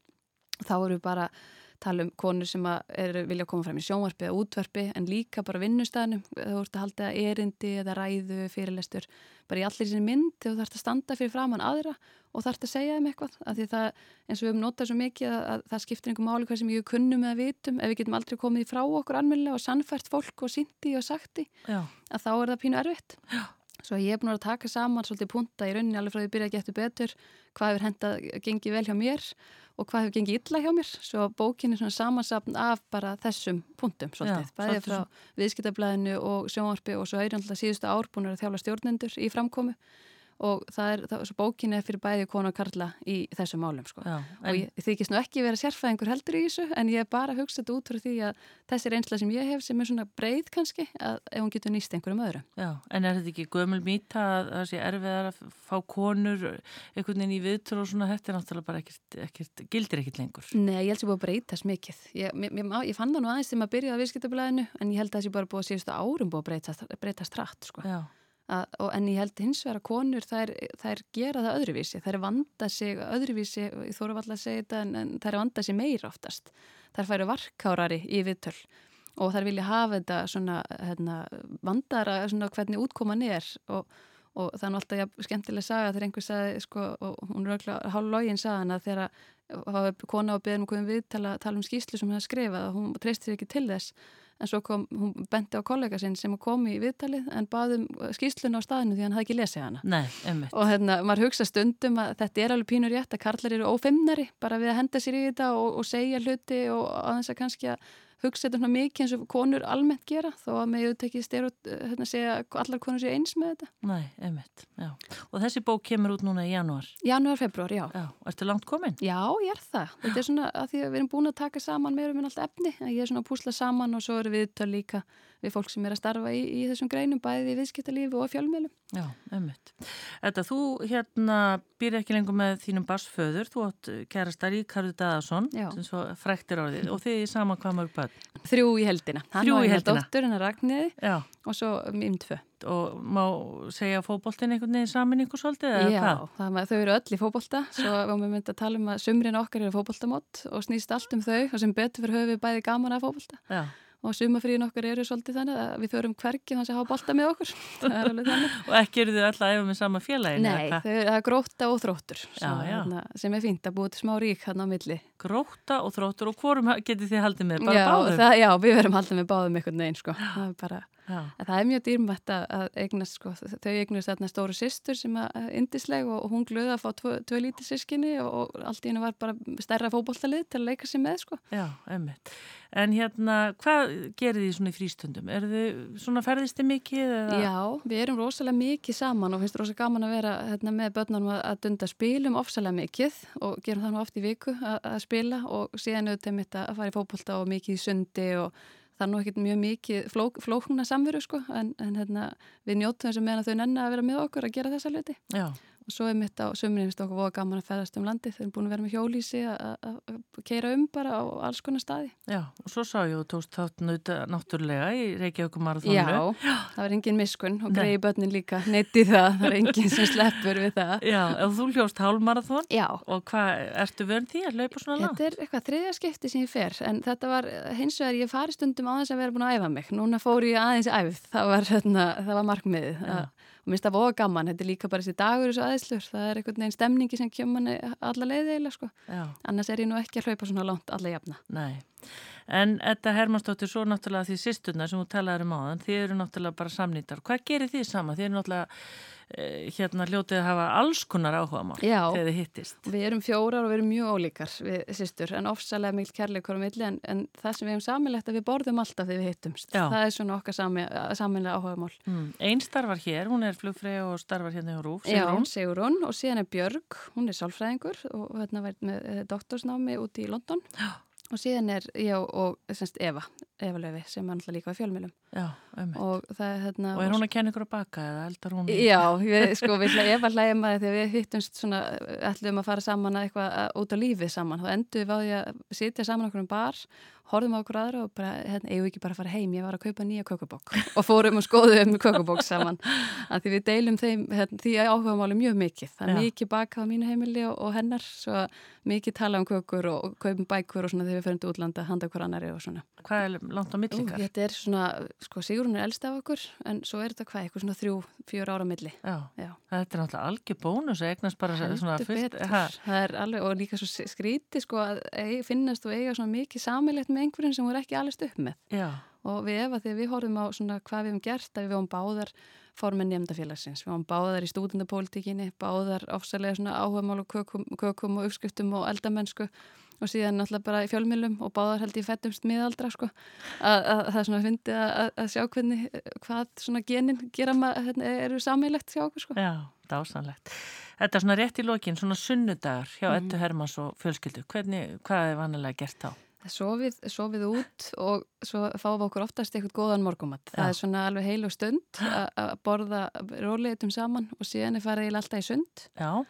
Og þá erum við bara að tala um konur sem að er, vilja koma fram í sjónvarpi eða útvarpi en líka bara vinnustæðinu þú ert að halda erindi eða ræðu fyrirlestur, bara í allir sinni mynd þú þarfst að standa fyrir framann aðra og þarfst að segja þeim eitthvað, af því það eins og við höfum notað svo mikið að, að það skiptir einhver máli hvað sem ég kunnum eða vitum, ef við getum aldrei komið frá okkur almennilega og sannfært fólk og sýndi og sagti, Já. að þá er það pínu erfitt. Já. Svo ég er búin að taka saman svolítið punta í rauninni alveg frá því að byrja að geta betur hvað hefur hendað gengið vel hjá mér og hvað hefur gengið illa hjá mér. Svo bókin er svona samansapn af bara þessum puntum svolítið, Já, bæðið frá viðskiptablaðinu og sjónvarpi og svo er alltaf síðustu ár búin að þjála stjórnendur í framkomu og það er, það, bókin er fyrir bæði konu og karla í þessum málum sko. Já, og ég þykist nú ekki vera sérfræðingur heldur í þessu en ég er bara að hugsa þetta út frá því að þessi reynsla sem ég hef sem er svona breið kannski að ef hún getur nýst einhverjum öðrum Já, en er þetta ekki gömul mýta að það sé erfiðar að fá konur einhvern veginn í viðtöl og svona þetta er náttúrulega bara ekkert, ekkert gildir ekkert lengur. Nei, ég held að það búið að breytast mikið. Ég, mér, mér, ég fann það nú aðeins þegar maður byrjaði á viðskiptablaðinu en ég held að það sé bara búið að síðustu árum búið að breytast, breytast rætt sko. Að, en ég held hins vegar að konur þær, þær gera það öðruvísi, þær vanda sig öðruvísi, ég þóru alltaf að segja þetta en, en þær vanda sig meira oftast. Þær færu varkárari í viðtöl og þær vilja hafa þetta svona hérna, vandara svona hvernig útkoman er. Og, og nú alltaf ja, skemmtilega saga þegar einhver sagði sko, og hún er öll hálf login sagan að þegar kona á beðum og við tala, tala um skýslu sem hún hefði skrifað og hún treystir ekki til þess. En svo kom, hún benti á kollega sinn sem kom í viðtalið en baðum skýsluna á staðinu því hann hafði ekki lesið hana. Nei, og hérna, maður hugsa stundum að þetta er alveg pínur rétt að karlar eru ófimmnari bara við að henda sér í þetta og, og segja hluti og aðeins að kannski að hugsa þetta mikið eins og konur almennt gera þó að með auðvitað styrut hérna, segja allar konur séu eins með þetta Nei, einmitt, já. Og þessi bók kemur út núna í janúar. Janúar, februar, já. Já, ertu langt komin? Já, ég er það. Þetta er svona að því að við erum búin að taka saman meira um allt efni, að ég er svona að púsla saman og svo eru viðtöl líka við fólk sem er að starfa í, í þessum greinum, bæði í viðskiptalífi og fjölmjölum. Já, einmitt. Þetta, þú hérna býr ekki lengur með þínum barsföður, þú átt kærasta Ríkardur Daðarsson, sem svo fræktir orðið, og þið er sama hvað mörg börn? Þrjú í heldina. Þrjú í heldina. Dóttur hennar Ragnhiði Já. og svo mým tvö. Og má segja fótboltin einhvern veginn saman svolítið, eða Já, það, þau eru öll í fótbolta, svo <laughs> varum við myndið að tala um að sumrin okkar eru fótboltamót og snýst allt um þau og sem betur fyrir höfum við bæði gaman að fótbolta. Og sumafríin okkar eru svolítið þannig að við förum hvergi þannig að hafa bolta með okkur <laughs> og ekki eru þið alltaf efa með sama félagin Nei, þau eru gróta og þróttur já, já. Hana, sem er fínt að búið til smá rík hann á milli Gróta og þróttur og hvorum getið þið haldið með? Já? Það, já, við verum haldið með báðum einhvern veginn sko. það, er bara, það er mjög dýrmætt að eignast sko. þau eignast þarna stóru sýstur sem er indisleg og hún glöði að fá tvö, tvö lítið sískinni og allt í hennu var bara stærra fókbóltalið til að leika sér með sko. Já, einmitt En hérna, hvað gerir því svona í frístundum? Er þið svona ferðisti mikið? Eða? Já, við erum rosalega mikið saman og finnst rosalega gaman að vera hérna, með börnunum að, að dunda spilum ofsalega mikið og gerum það nú oft í viku að, að spila og síðan auðvitað mitt að fara í fókbólta og mikið sundi og það er nú ekkert mjög mikið flók, flóknuna samveru sko en, en hérna, við njóttum þess að meðan þau nenni að vera með okkur að gera þessa luti. Já og svo er mitt á sömurinn finnst okkur voða gaman að ferðast um landi þeir eru búin að vera með hjólísi að keira um bara á alls konar staði. Já, og svo sá ég að þú tókst þátt náttúrulega í Reykjavík marathónu Já, það var engin miskun og greiði börnin líka. Neitt í það, það er engin sem sleppur við það. Já, og þú hljóst hálmarathón Já. Og hvað, ertu vörn því að laupa svona langt? Þetta er eitthvað þriðja skipti sem ég fer en þetta var hins vegar ég fari stundum þess að vera búin að æfa æfð, það er er einhvern veginn stemningi sem kemur manni alla leiði eða sko. Annars er ég nú ekki að hlaupa svona langt alla jafna. Nei, en þetta Hermannsdóttir svo náttúrulega því sýsturna sem þú talaður um áðan, þið eru náttúrulega bara samnýttar hvað gerir þið sama? Þið eru náttúrulega hérna hljótið að hafa alls konar áhuga mál þegar þið hittist Við erum fjórar og við erum mjög ólíkar við sýstur, en ofsalega mikil kærleikur á milli en, en það sem við hefum samilegt að við borðum alltaf þegar við hittumst, Já. það er svona okkar saminlega áhuga mál mm. Einn starfar hér, hún er flugfrið og starfar hérna hjá Rúf, Sigrún Já, Sigrún og síðan er Björg, hún er sálfræðingur og hérna verið með eh, doktorsnámi út í London Já. Og síðan er ég og, og semst Eva Eva Löfi sem er alltaf líka á fjölmjölum og, hérna, og er hún að kenna ykkur að baka eða eldar hún? Já, við, sko, við Eva hlægjum að þegar við hittumst svona, ætlum að fara saman að eitthvað út á lífið saman, þá endur við á því að sitja saman okkur um bar, horfum á okkur aðra og bara, hérna, eigum við ekki bara að fara heim ég var að kaupa nýja kökubók og fórum og skoðum kökubók saman, að því við deilum þeim, hérna, því áhuga máli mjög mikið, það er mikið bakað á mínu heimili og, og hennar, svo mikið tala um kökur og, og kaupum bækur og svona þegar við fyrir til útlanda, handa okkur annari og svona Hvað er langt á millikar? Þetta er svona, sko Sigrun er elst af okkur en svo er þetta hvað, eitthvað svona þrjú, fjör ára milli. Já, Já. þetta er náttúrulega algjör bónus að eignast bara Heldur svona fyrst. Það er alveg, og líka svo skríti sko að finnast og eiga svona mikið samilegt með einhverjum sem voru ekki allist upp með. Já. Og við efa þegar við horfum á svona hvað við hefum gert, að við hefum báðar formin nefndafélagsins. Við hefum báðar í stúdendapólitíkinni, báðar ofsalega svona áhugamál og kökum, kökum og uppskriftum og eldamennsku og síðan náttúrulega bara í fjölmjölum og báðar held ég fettumst miðaldra sko að, að það er svona að fyndi að, að sjá hvernig hvað svona genin gera maður hérna, eru sammeilegt sjá okkur sko Já, dásanlegt. Þetta er svona rétt í lokin, svona sunnudagar hjá mm. Ettu Hermanns og fjölskyldu. Hvernig, hvað er vanilega gert þá? Sofið, sofið út og svo fáum við okkur oftast eitthvað góðan morgumatt. Það er svona alveg heil og stund að borða róleitum saman og síðan er farið alltaf í sund. Já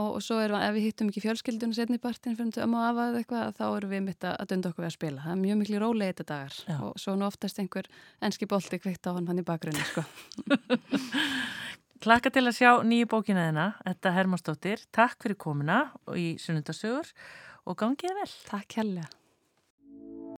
og, og svo er ef við hittum ekki fjölskyldunum setni partin fyrir að ömmu afaðið eitthvað þá erum við mitt að dunda okkur við að spila það er mjög miklu rólega þetta dagar Já. og svo nú oftast einhver enski bolti kveikt á hann hann í bakgrunni sko. <laughs> Klakka til að sjá nýju bókina þina Þetta Hermannsdóttir, takk fyrir komina í Sunnundasögur og gangið vel Takk helga